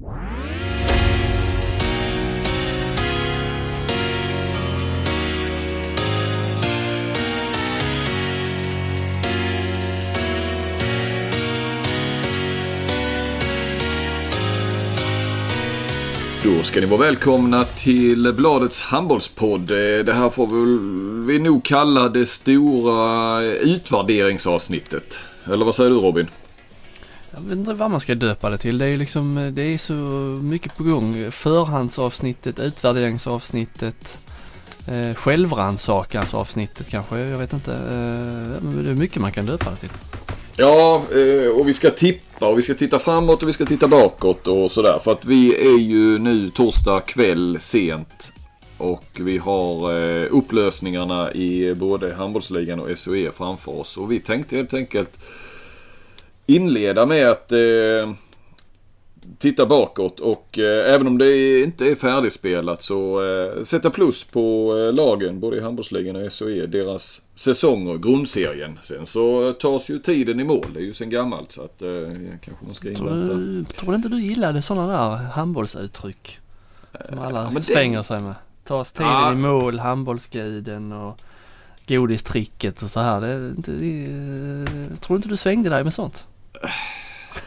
Då ska ni vara välkomna till Bladets handbollspodd. Det här får vi nog kalla det stora utvärderingsavsnittet. Eller vad säger du Robin? Jag vet inte vad man ska döpa det till. Det är liksom, eh, det är så mycket på gång. Förhandsavsnittet, utvärderingsavsnittet, eh, självrannsakansavsnittet kanske. Jag vet inte. Eh, det är mycket man kan döpa det till. Ja, eh, och vi ska tippa och vi ska titta framåt och vi ska titta bakåt och sådär. För att vi är ju nu torsdag kväll sent. Och vi har eh, upplösningarna i både handbollsligan och SOE framför oss. Och vi tänkte helt enkelt inleda med att eh, titta bakåt och eh, även om det inte är färdigspelat så eh, sätta plus på eh, lagen både i handbollsligan och SOE. Deras säsonger, grundserien. Sen så tas ju tiden i mål. Det är ju sen gammalt så att eh, kanske man ska invänta. Tror, tror inte du gillade sådana där handbollsuttryck? Som alla ja, svänger det... sig med. Tas tiden ja. i mål, handbollsguden och godistricket och så här. Det, det, det, tror inte du svängde dig med sånt?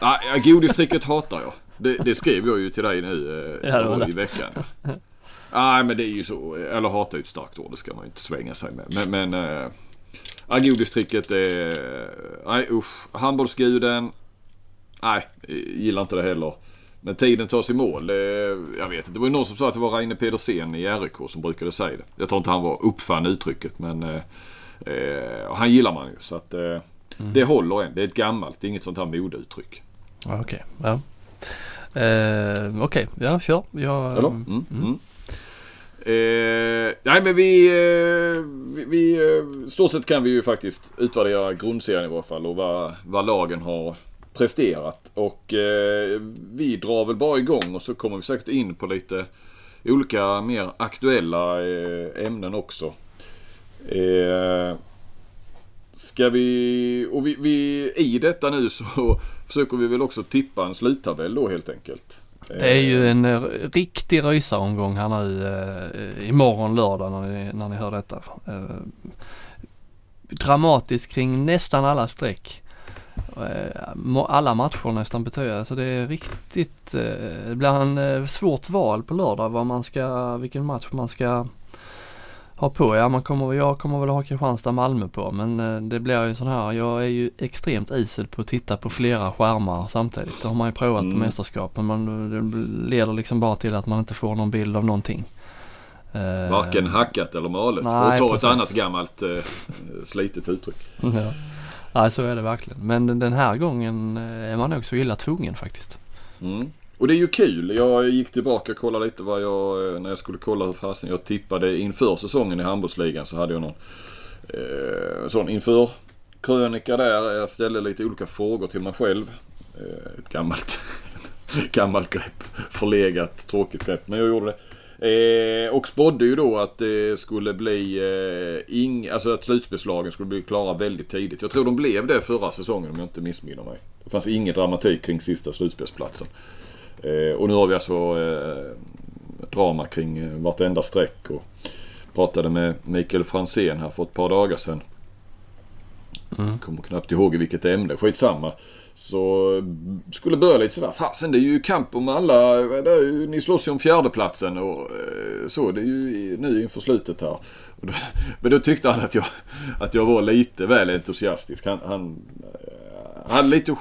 Ja, godistricket hatar jag. Det, det, skrev jag ju till dig nu eh, ja, i veckan. Nej men det är ju så, eller hata är ett starkt ord, det ska man ju inte svänga sig med. Men, men äh, godistricket är, nej usch. Handbollsguden, nej, gillar inte det heller. Men tiden tas i mål. Jag vet inte. Det var ju någon som sa att det var Reine Pedersen i RIK som brukade säga det. Jag tror inte han var uppfann uttrycket men eh, han gillar man ju. Så att eh, mm. det håller än. Det är ett gammalt, det är inget sånt här modeuttryck. Okej, okay. ja. Eh, Okej, okay. ja kör. Jag, mm. Mm. Mm. Eh, nej men vi, eh, vi, vi eh, stort sett kan vi ju faktiskt utvärdera grundserien i varje fall och vad, vad lagen har presterat. Och eh, vi drar väl bara igång och så kommer vi säkert in på lite olika mer aktuella eh, ämnen också. Eh, ska vi, och vi, vi, i detta nu så försöker vi väl också tippa en sluttabell då helt enkelt. Det är ju en eh, riktig rysaromgång här nu eh, imorgon lördag när ni, när ni hör detta. Eh, dramatisk kring nästan alla streck. Eh, alla matcher nästan betyder, alltså det är riktigt, eh, det blir en eh, svårt val på lördag vad man ska, vilken match man ska ha på. Ja, man kommer, jag kommer väl ha Kristianstad-Malmö på men eh, det blir ju sån här, jag är ju extremt isel på att titta på flera skärmar samtidigt. Det har man ju provat mm. på mästerskap men det leder liksom bara till att man inte får någon bild av någonting. Eh, Varken hackat eller malet. Nej, för att ta precis. ett annat gammalt eh, slitet uttryck. ja. Nej så är det verkligen. Men den här gången är man nog så illa tvungen faktiskt. Mm. Och det är ju kul. Jag gick tillbaka och kollade lite vad jag, eh, när jag skulle kolla hur fasen jag tippade inför säsongen i handbollsligan så hade jag någon eh, sån inför krönika där. Jag ställde lite olika frågor till mig själv. Eh, ett gammalt, gammalt grepp. Förlegat, tråkigt grepp. Men jag gjorde det. Eh, och spådde ju då att det skulle bli eh, ing, alltså att slutspelslagen skulle bli klara väldigt tidigt. Jag tror de blev det förra säsongen om jag inte missminner mig. Det fanns ingen dramatik kring sista slutspelsplatsen. Eh, och nu har vi alltså eh, drama kring eh, vartenda streck. Och pratade med Mikael Fransén här för ett par dagar sedan. Mm. Kommer knappt ihåg i vilket ämne. Skitsamma. Så skulle börja lite sådär. Fasen det är ju kamp om alla. Ju, ni slåss ju om fjärdeplatsen och så. Det är ju nu inför slutet här. Då, men då tyckte han att jag, att jag var lite väl entusiastisk. Han, han han hade lite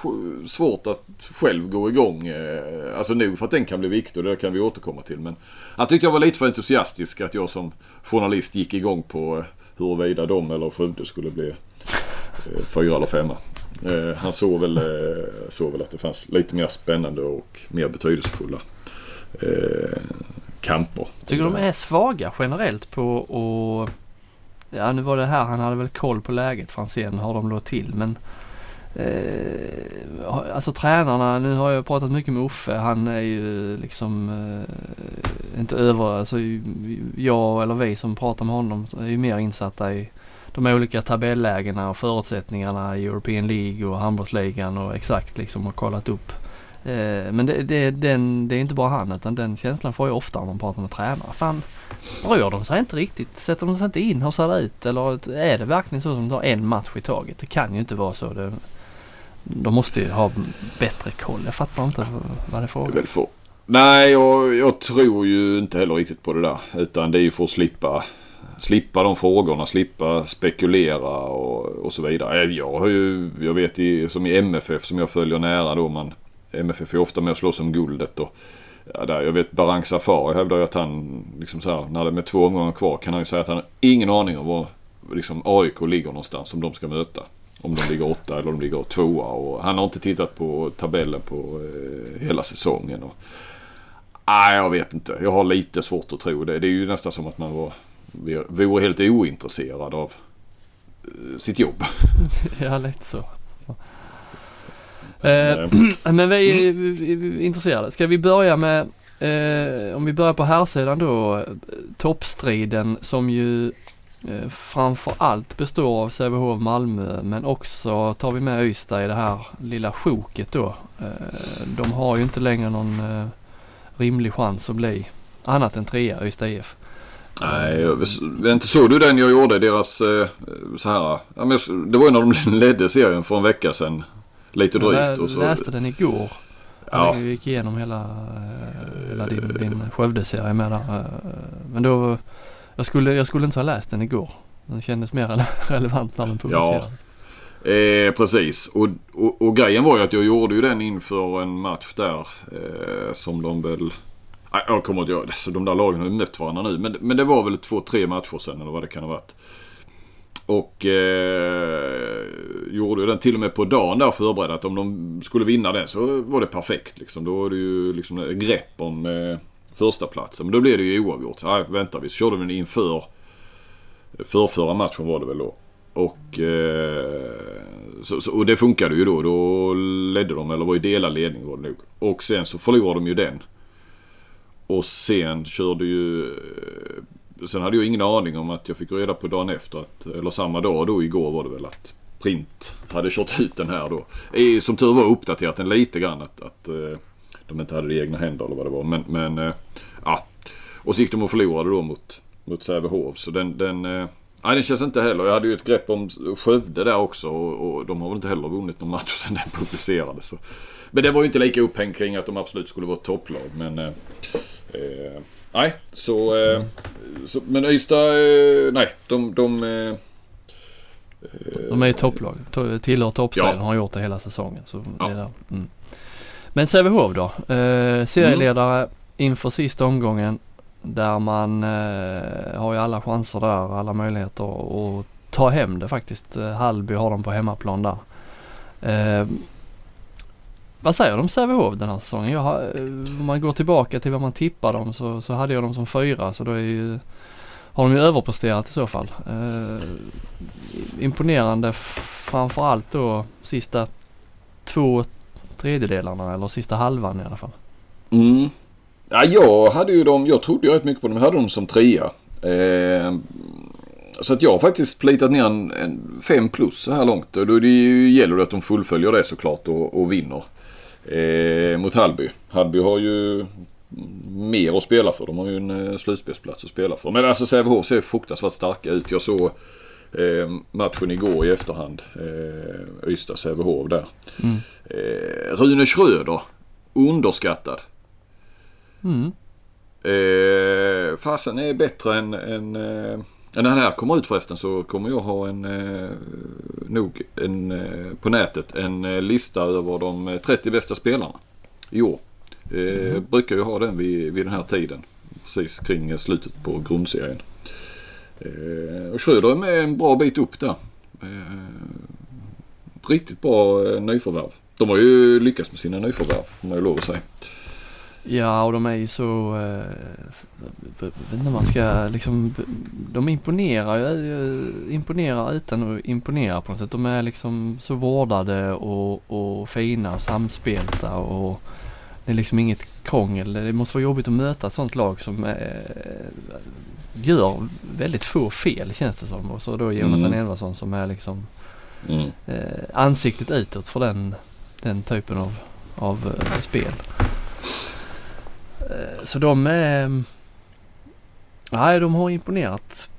svårt att själv gå igång. Eh, alltså nog för att den kan bli viktig och det kan vi återkomma till. Men han tyckte jag var lite för entusiastisk att jag som journalist gick igång på eh, huruvida de eller Skövde skulle bli eh, fyra eller femma. Han såg väl, såg väl att det fanns lite mer spännande och mer betydelsefulla kamper. Tycker de är svaga generellt på att... Ja nu var det här, han hade väl koll på läget Franzén har de då till men Eh, alltså tränarna, nu har jag pratat mycket med Uffe. Han är ju eh, liksom eh, inte över, alltså jag eller vi som pratar med honom är ju mer insatta i de olika tabellägena och förutsättningarna i European League och handbollsligan och exakt liksom har kollat upp Eh, men det, det, den, det är inte bara han utan den känslan får jag ofta när man pratar med tränare. Fan, rör de sig inte riktigt? Sätter de sig inte in? Hur ser det ut? Eller är det verkligen så som de tar en match i taget? Det kan ju inte vara så. Det, de måste ju ha bättre koll. Jag fattar inte vad det är frågan om. Nej, jag, jag, tror ju inte heller riktigt på det där. Utan det är ju för att slippa, slippa de frågorna, slippa spekulera och, och så vidare. Eh, jag har ju, jag vet i, som i MFF som jag följer nära då. Man, MFF är ofta med och slåss om guldet. Och, ja, där, jag vet Barang Safari hävdar ju att han, liksom så här, när det är med två omgångar kvar kan han ju säga att han har ingen aning om var liksom, AIK ligger någonstans som de ska möta. Om de ligger åtta eller om de ligger tvåa. Och han har inte tittat på tabellen på eh, hela säsongen. Och, nej, jag vet inte. Jag har lite svårt att tro det. Det är ju nästan som att man var, vore helt ointresserad av eh, sitt jobb. ja, lite så. Eh, men vi är mm. intresserade. Ska vi börja med, eh, om vi börjar på här sidan då, toppstriden som ju eh, framför allt består av Sävehof Malmö men också tar vi med Ystad i det här lilla sjoket då. Eh, de har ju inte längre någon eh, rimlig chans att bli annat än trea Ystad IF. Nej, inte såg du den jag gjorde deras eh, så här. Det var ju när de ledde serien för en vecka sedan. Lite drygt. Jag läste den igår. Ja. Jag gick igenom hela, eh, hela din, din Skövde-serie med där. Eh, men då, jag skulle, jag skulle inte ha läst den igår. Den kändes mer relevant när den publicerades. Ja. Eh, precis. Och, och, och, grejen var ju att jag gjorde ju den inför en match där eh, som de väl... Jag kommer inte ihåg. Så de där lagen har ju mött varandra nu. Men, men det var väl två, tre matcher sen eller vad det kan ha varit. Och eh, gjorde den till och med på dagen där förberedd att om de skulle vinna den så var det perfekt. Liksom. Då var det ju liksom grepp om eh, första platsen. Men då blev det ju oavgjort. Så, nej, vänta vi. Så körde vi den inför förrförra matchen var det väl då. Och, eh, så, så, och det funkade ju då. Då ledde de, eller var i delad ledning var det nog. Och sen så förlorade de ju den. Och sen körde ju eh, Sen hade jag ingen aning om att jag fick reda på dagen efter, att, eller samma dag då igår var det väl att Print hade kört ut den här då. Eh, som tur var uppdaterat den lite grann att, att eh, de inte hade det i egna händer eller vad det var. Men, men eh, ja. Och så gick de och förlorade då mot, mot Sävehof. Så den, den, eh, nej, den känns inte heller. Jag hade ju ett grepp om Skövde där också och, och de har väl inte heller vunnit någon match sedan den publicerades. Så. Men det var ju inte lika upphängt kring att de absolut skulle vara ett topplag. Men eh, Nej, så, eh, så men Ystad, eh, nej, de, de eh, de är ju topplag, tillhör toppstriden ja. har gjort det hela säsongen. Så ja. det är mm. Men Sävehof då? Eh, serieledare mm. inför sista omgången där man eh, har ju alla chanser där, alla möjligheter att ta hem det faktiskt. Hallby har de på hemmaplan där. Eh, vad säger du om Sävehof den här säsongen? Jag har, eh, om man går tillbaka till vad man tippar dem så, så hade jag dem som fyra så då är ju, har de ju överpresterat i så fall. Eh, imponerande framförallt då sista två tredjedelarna eller sista halvan i alla fall. Mm. Ja, jag hade ju dem, jag trodde ju rätt mycket på dem. Jag hade dem som trea. Eh, så att jag har faktiskt plitat ner en, en fem plus så här långt. Och då det gäller det att de fullföljer det såklart och, och vinner eh, mot Hallby. Hallby har ju mer att spela för. De har ju en eh, slutspelsplats att spela för. Men alltså Sävehof ser fruktansvärt starka ut. Jag såg eh, matchen igår i efterhand. Eh, Ystad-Sävehof där. Mm. Eh, Rune Schröder. Underskattad. Mm. Eh, fasen är bättre än, än eh, när den här kommer ut förresten så kommer jag ha en, eh, nog en, eh, på nätet en eh, lista över de 30 bästa spelarna i år. Eh, mm. Brukar ju ha den vid, vid den här tiden. Precis kring slutet på grundserien. Eh, och Schröder är med en bra bit upp där. Eh, riktigt bra eh, nyförvärv. De har ju lyckats med sina nyförvärv får man ju lov att säga. Ja, och de är ju så, eh, inte man ska liksom, de imponerar ju, imponerar utan att imponera på något sätt. De är liksom så vårdade och, och fina och samspelta och det är liksom inget krångel. Det måste vara jobbigt att möta ett sånt lag som eh, gör väldigt få fel känns det som. Och så då Jonathan mm. Edvardsson som är liksom mm. eh, ansiktet utåt för den, den typen av av eh, spel. Eh, så de är... Nej, de har imponerat.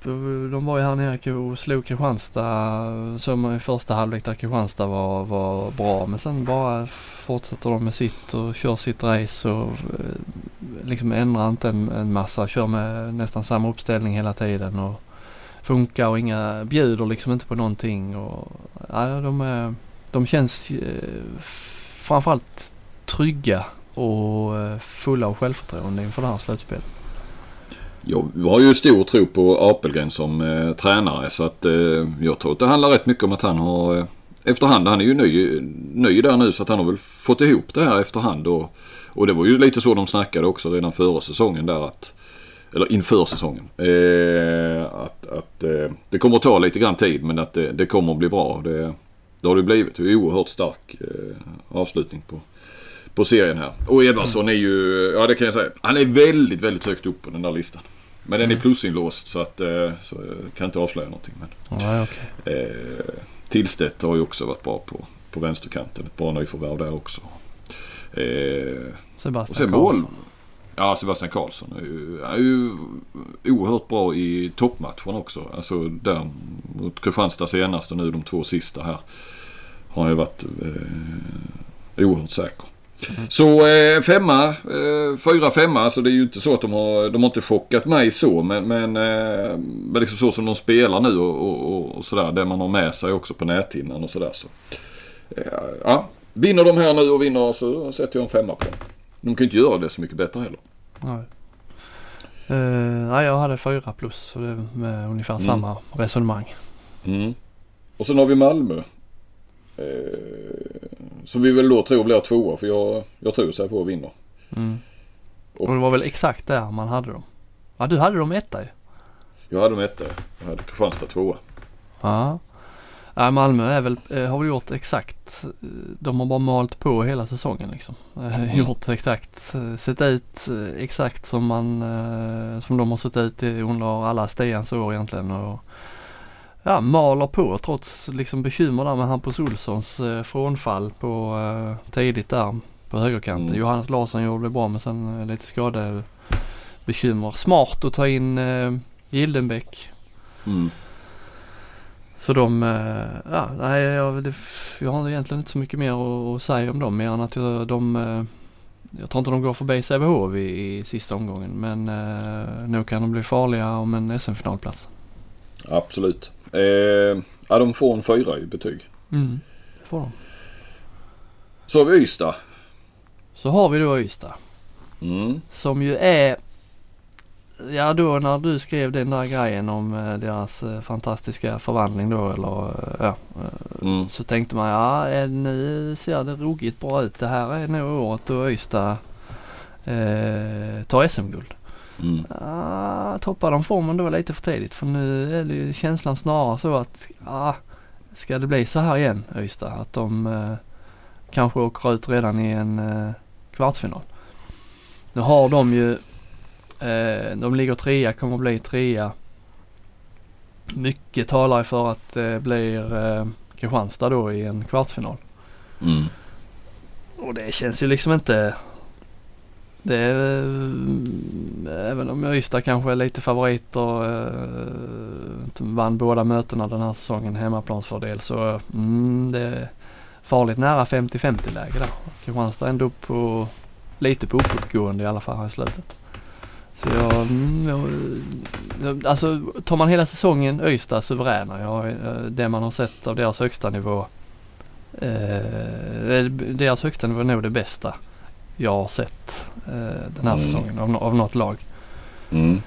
De var ju här nere och slog Kristianstad som i första halvlek där Kristianstad var, var bra. Men sen bara fortsätter de med sitt och kör sitt race och eh, liksom ändrar inte en, en massa. Kör med nästan samma uppställning hela tiden och funkar och inga, bjuder liksom inte på någonting. Och, ja, de, är, de känns eh, framförallt trygga och eh, fulla av självförtroende inför det här slutspelet. Jag har ju stor tro på Apelgren som eh, tränare så att eh, jag tror att det handlar rätt mycket om att han har eh, efterhand, han är ju ny, ny där nu så att han har väl fått ihop det här efterhand och, och det var ju lite så de snackade också redan före säsongen där att eller inför säsongen. Eh, att att eh, det kommer att ta lite grann tid men att det, det kommer att bli bra. Det, det har det blivit. Det är en oerhört stark eh, avslutning på, på serien här. Och Edvardsson är ju, ja det kan jag säga, han är väldigt, väldigt högt upp på den där listan. Men den är mm. plusinlåst så att eh, så jag kan inte avslöja någonting. Men, ja, okay. eh, Tillstedt har ju också varit bra på, på vänsterkanten. Ett bra nyförvärv där också. Eh, Sebastian Karlsson. Ja, Sebastian Karlsson är ju, är ju oerhört bra i toppmatchen också. Alltså där mot Kristianstad senast och nu de två sista här. Har han ju varit eh, oerhört säker. Mm. Så eh, femma, eh, fyra femma. Alltså det är ju inte så att de har, de har inte chockat mig så. Men, men, eh, liksom så som de spelar nu och, och, och sådär. Det man har med sig också på näthinnan och sådär. Så. Eh, ja, vinner de här nu och vinner så sätter jag en femma på dem. De kan ju inte göra det så mycket bättre heller. Nej. Uh, nej, jag hade fyra plus så det är med ungefär mm. samma resonemang. Mm. Och sen har vi Malmö. Uh, som vi väl då tror blir tvåa för jag, jag tror sig på vinna. Mm. Och, och det var väl exakt där man hade dem? Ja, du hade dem etta ju. Jag hade dem etta. Jag hade Kristianstad tvåa. Ja. Ja, Malmö är väl, eh, har väl gjort exakt, eh, de har bara malt på hela säsongen liksom. Eh, mm. Gjort exakt, sett ut exakt som man, som de har sett ut under alla Stians år egentligen. Och, ja, maler på trots liksom bekymmer där med Hampus Olssons frånfall på tidigt där på högerkanten. Mm. Johannes Larsson gjorde det bra men sen lite skadebekymmer. Smart att ta in Gildenbäck. Mm. Så de, eh, ja, nej jag, det, jag har egentligen inte så mycket mer att, att säga om dem mer än att jag, de, eh, jag tror inte de går förbi Sävehof i, i sista omgången men eh, nu kan de bli farliga om en SM-finalplats. Absolut. Eh, ja, de får en fyra i betyg. Mm, det får de. Så har vi Ystad. Så har vi då Ystad. Mm. Som ju är Ja då när du skrev den där grejen om eh, deras eh, fantastiska förvandling då eller eh, ja. Mm. Så tänkte man ja nu ser det ruggigt bra ut. Det här är nog året då Ystad eh, tar SM-guld. Mm. Ja, toppar de formen då lite för tidigt för nu är det känslan snarare så att ja, ska det bli så här igen Ystad att de eh, kanske åker ut redan i en eh, kvartsfinal. Nu har de ju Eh, de ligger trea, kommer bli trea. Mycket talar för att det blir eh, Kristianstad då i en kvartsfinal. Mm. Och det känns ju liksom inte det är, eh, även om Ystad kanske är lite favoriter, äh, eh, vann båda mötena den här säsongen hemmaplansfördel så mm, det är farligt nära 50-50 läge där. Kristianstad är ändå på, lite på uppåtgående i alla fall här i slutet. Så jag, mm, jag, alltså tar man hela säsongen Ystad suveräna. Jag, eh, det man har sett av deras högsta nivå. Eh, deras högsta nivå är nog det bästa jag har sett eh, den här mm. säsongen av, av något lag. Mm.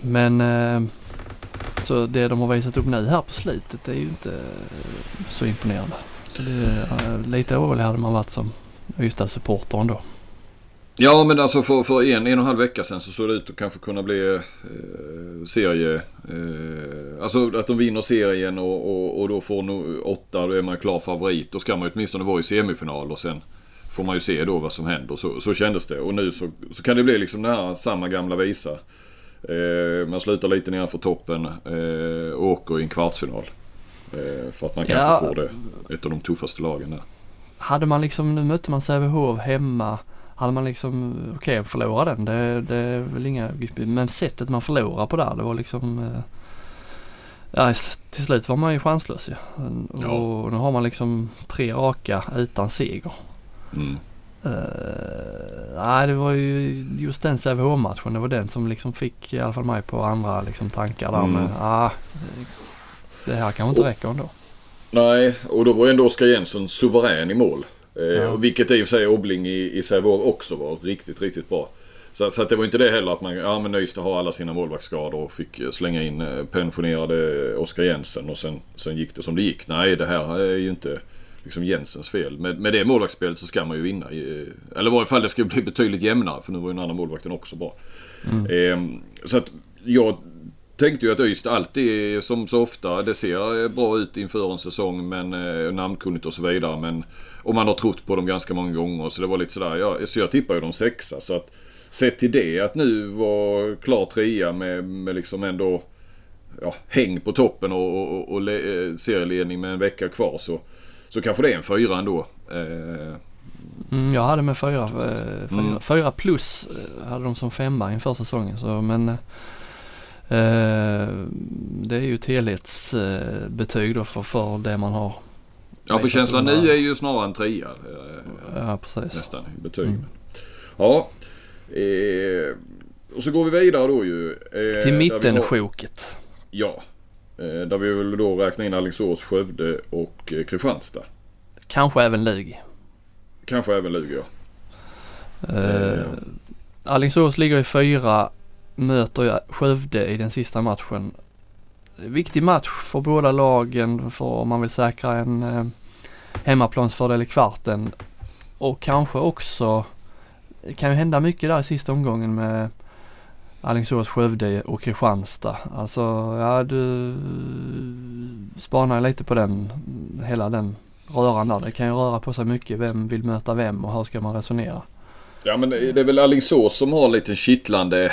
Men eh, så det de har visat upp nu här på slutet är ju inte så imponerande. Så det, eh, lite orolig hade man varit som Ystad-supporter ändå. Ja men alltså för, för en, en och en halv vecka sedan så såg det ut att kanske kunna bli eh, serie. Eh, alltså att de vinner serien och, och, och då får no, åtta, då är man klar favorit. Då ska man åtminstone vara i semifinal och sen får man ju se då vad som händer. Så, så kändes det. Och nu så, så kan det bli liksom den här samma gamla visa. Eh, man slutar lite nedanför toppen eh, och åker i en kvartsfinal. Eh, för att man kanske ja. får det, ett av de tuffaste lagen där. hade man liksom, nu mötte man Sävehof hemma. Hade man liksom, okej okay, förlora den, det, det är väl inga, men sättet man förlorar på där, det var liksom eh, Ja, till slut var man ju chanslös ja. Och nu har man liksom tre raka utan seger. Mm. Uh, nej, det var ju just den Sävehof-matchen, det var den som liksom fick i alla fall mig på andra liksom tankar där. Mm. Men ah, det här kanske inte räcker ändå. Nej, och då var ju ändå Oskar Jensen suverän i mål. Eh, ja. Vilket i och för sig Obling i, i Sävehof också var riktigt, riktigt bra. Så, så att det var inte det heller att man, ja men Ystad har alla sina målvaktsskador och fick slänga in eh, pensionerade Oskar Jensen och sen, sen gick det som det gick. Nej, det här är ju inte liksom Jensens fel. Med, med det målvaktsspelet så ska man ju vinna. Eller i varje fall det ska bli betydligt jämnare för nu var ju den andra målvakten också bra. Mm. Eh, så att jag tänkte ju att Ystad alltid som så ofta, det ser bra ut inför en säsong men eh, namnkunnigt och så vidare. Men, och man har trott på dem ganska många gånger så det var lite sådär. Ja, så jag tippar ju dem sexa. Så att sett till det att nu var klar trea med, med liksom ändå ja, häng på toppen och, och, och le, serieledning med en vecka kvar så, så kanske det är en fyra ändå. Eh, mm, jag hade med fyra, eh, fyra, mm. fyra plus eh, hade de som femma inför säsongen. Så, men eh, det är ju ett helhetsbetyg då för, för det man har. Ja för känslan nu är ju snarare en trea. Ja precis. Nästan i betyg. Mm. Ja, Eh, och så går vi vidare då ju. Till mittensjoket. Ja. Eh, där vi vill då räkna in Alingsås, Skövde och eh, Kristianstad. Kanske även Lug. Kanske även Lug ja. Eh, Alingsås ligger i fyra, möter Skövde i den sista matchen. Viktig match för båda lagen för om man vill säkra en eh, hemmaplansfördel i kvarten. Och kanske också det kan ju hända mycket där i sista omgången med Alingsås, Skövde och Kristianstad. Alltså, ja du spanar lite på den, hela den röran där. Det kan ju röra på sig mycket. Vem vill möta vem och hur ska man resonera? Ja men det är väl Alingsås som har lite kittlande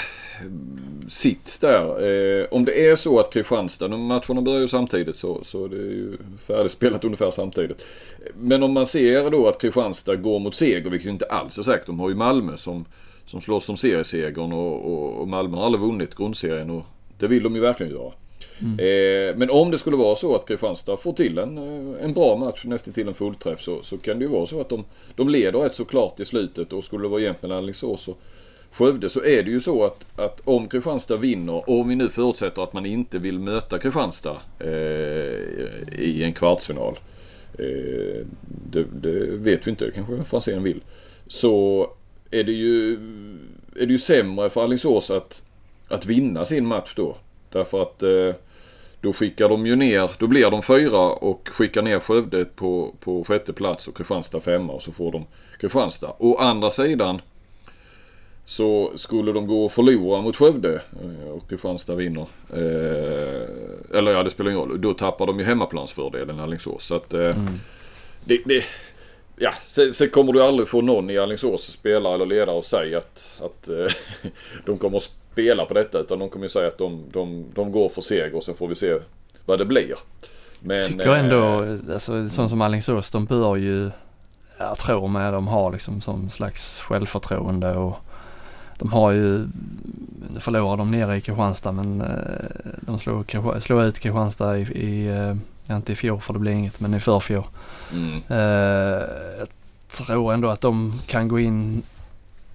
sits där. Eh, om det är så att Kristianstad, matcherna börjar ju samtidigt så, så det är ju färdigspelat ungefär samtidigt. Men om man ser då att Kristianstad går mot seger, vilket inte alls är säkert. De har ju Malmö som, som slåss om seriesegern och, och, och Malmö har aldrig vunnit grundserien och det vill de ju verkligen göra. Mm. Eh, men om det skulle vara så att Kristianstad får till en, eh, en bra match, nästan till en fullträff, så, så kan det ju vara så att de, de leder rätt så klart i slutet och skulle det vara jämnt mellan Alingsås och Skövde så är det ju så att, att om Kristianstad vinner, och om vi nu förutsätter att man inte vill möta Kristianstad eh, i en kvartsfinal. Eh, det, det, vet vi inte, kanske Franzén vill. Så är det ju, är det ju sämre för Alingsås att, att vinna sin match då. Därför att eh, då skickar de ju ner, då blir de fyra och skickar ner Skövde på, på sjätte plats och Kristianstad femma och så får de Kristianstad. Å andra sidan så skulle de gå och förlora mot Skövde eh, och Kristianstad vinner. Eh, eller ja, det spelar ingen roll. Då tappar de ju hemmaplansfördelen Alingsås. Så att, eh, mm. det, det, ja, sen, sen, kommer du aldrig få någon i Alingsås spelare eller ledare att säga att, att eh, de kommer att spela på detta. Utan de kommer ju säga att de, de, de går för seger och sen får vi se vad det blir. Men, Tycker ändå, eh, alltså sånt som Alingsås, de bör ju, jag tror med de har liksom som slags självförtroende och de har ju, nu förlorar de nere i Kristianstad men eh, de slog, slog ut Kristianstad i, i eh, inte i fjol för det blev inget men i förfjol. Mm. Eh, jag tror ändå att de kan gå in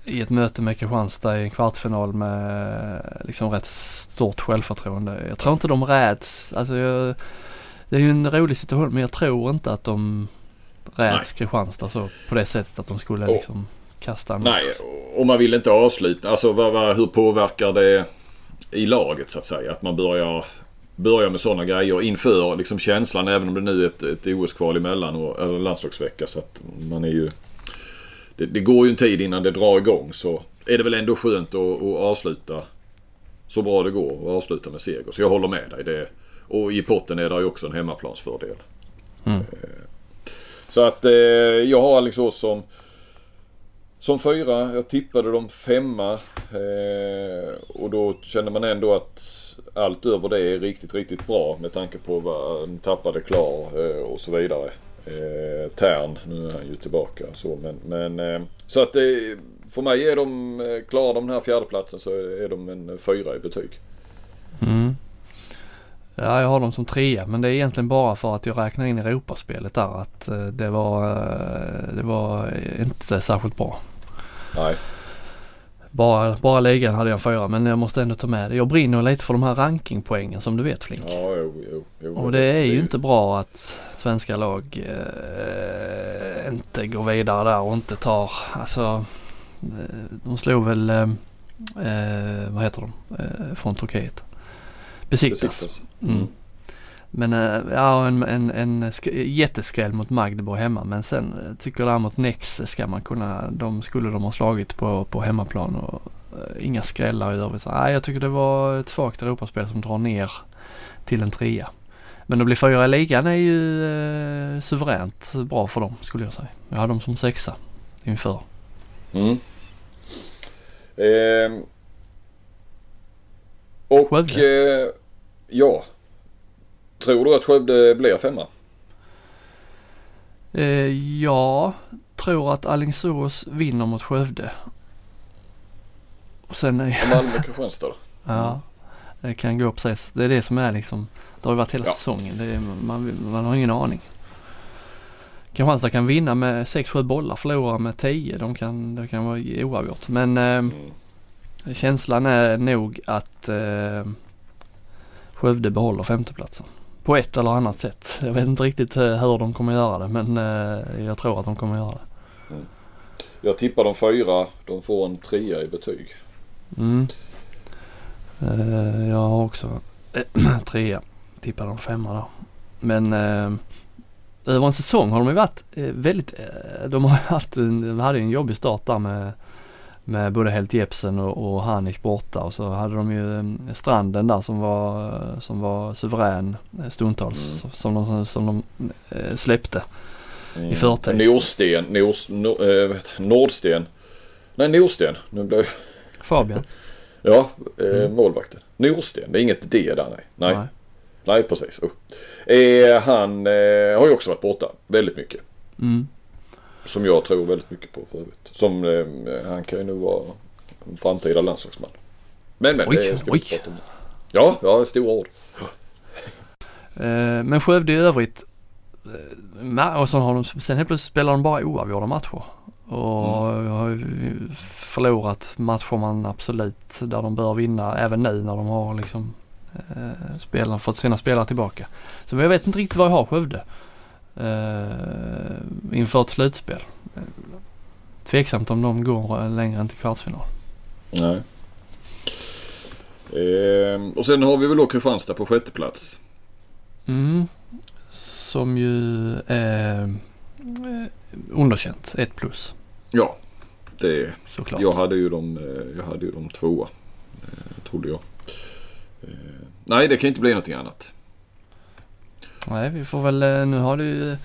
i ett möte med Kristianstad i en kvartsfinal med liksom rätt stort självförtroende. Jag tror inte de räds, alltså jag, det är ju en rolig situation men jag tror inte att de räds Kristianstad så på det sättet att de skulle liksom kasta Nej, och man vill inte avsluta. Alltså vad, vad, hur påverkar det i laget så att säga? Att man börjar, börjar med sådana grejer inför liksom känslan även om det nu är ett, ett OS-kval emellan och, eller landslagsvecka. Så att man är ju... Det, det, går ju en tid innan det drar igång så är det väl ändå skönt att, att avsluta så bra det går och avsluta med seger. Så jag håller med dig. Det, och i potten är det ju också en hemmaplansfördel. Mm. Eh, så att eh, jag har Alingsås som som fyra. Jag tippade dem femma. Eh, och då känner man ändå att allt över det är riktigt, riktigt bra med tanke på vad de tappade klar eh, och så vidare. Eh, Tern, nu är han ju tillbaka så men, men eh, så att det, för mig är de, eh, klarar de den här fjärdeplatsen så är de en fyra i betyg. Mm. Ja, jag har dem som trea men det är egentligen bara för att jag räknar in Europaspelet där att eh, det var, det var inte särskilt bra. Nej. Bara, bara ligan hade jag fyra men jag måste ändå ta med det. Jag brinner lite för de här rankingpoängen som du vet Flink. Ja, jo, jo, jo, Och det är ju inte bra att svenska lag eh, inte går vidare där och inte tar, alltså eh, de slog väl, eh, eh, vad heter de, eh, från Turkiet? Besiktas. Besiktas. Mm. Men äh, ja, en, en, en jätteskräll mot Magdeburg hemma men sen äh, tycker jag däremot Nexe ska man kunna, de skulle de ha slagit på, på hemmaplan och äh, inga skrällar i övrigt. Nej, jag tycker det var ett svagt Europaspel som drar ner till en trea. Men att bli fyra i ligan är ju eh, suveränt bra för dem skulle jag säga. Jag har dem som sexa inför. Mm. Eh, och Skövde. ja, Tror du att Skövde blir femma? Eh, jag tror att Alingsås vinner mot Skövde. Och sen är... Och Malmö Kristianstad då? Ja, det kan gå precis. Det är det som är liksom. Det har ju varit hela Ja. säsongen. Är, man, man har ingen aning. Kristianstad kan vinna med 6-7 bollar, förlora med 10. De kan, det kan vara oavgjort. Men eh, Mm. känslan är nog att eh, Skövde behåller femteplatsen. På ett eller annat sätt. Jag vet inte riktigt eh, hur de kommer göra det men eh, jag tror att de kommer göra det. Jag tippar de fyra. De får en trea i betyg. Mm. Eh, jag har också trea. Tippar de femma där. Men över en säsong har de ju varit väldigt, de har haft en, de hade en jobbig start där med med både Helt Jepsen och, och Hanif borta och så hade de ju eh, Stranden där som var, eh, som var suverän eh, stundtals Mm. som, de, som de eh, släppte. Mm. I förtid. Norsten, Nors, no, äh, vet, Nordsten. Nej Norsten. Nu blev Fabian? Ja, eh, Mm. målvakten. Norsten. Det är inget D där nej. Nej, nej. Nej. precis. Oh. Eh, han eh, har ju också varit borta väldigt mycket. Mm. Som jag tror väldigt mycket på för övrigt. Som, eh, han kan ju nog vara en framtida landslagsman. Men men, Oj, det ska vi oj. inte prata om. Ja, ja, stora ord. Eh, men Skövde i övrigt eh, och så har de, sen helt plötsligt spelar de bara oavgjorda matcher. Och Mm. har ju förlorat matcher man absolut där de bör vinna även nu när de har liksom eh, spelarna, fått sina spelare tillbaka. Så jag vet inte riktigt vad jag har Skövde eh, inför ett slutspel. Eh, Tveksamt om de går längre än till kvartsfinal. Nej. Eh, och sen har vi väl då Kristianstad på sjätte plats. Mm. Som ju är eh, underkänt, ett plus Ja, det såklart. Jag hade ju dem, eh, jag hade ju dem tvåa. eh, Trodde jag. Eh, Nej, det kan inte bli någonting annat. Nej, vi får väl, eh, nu har du eh,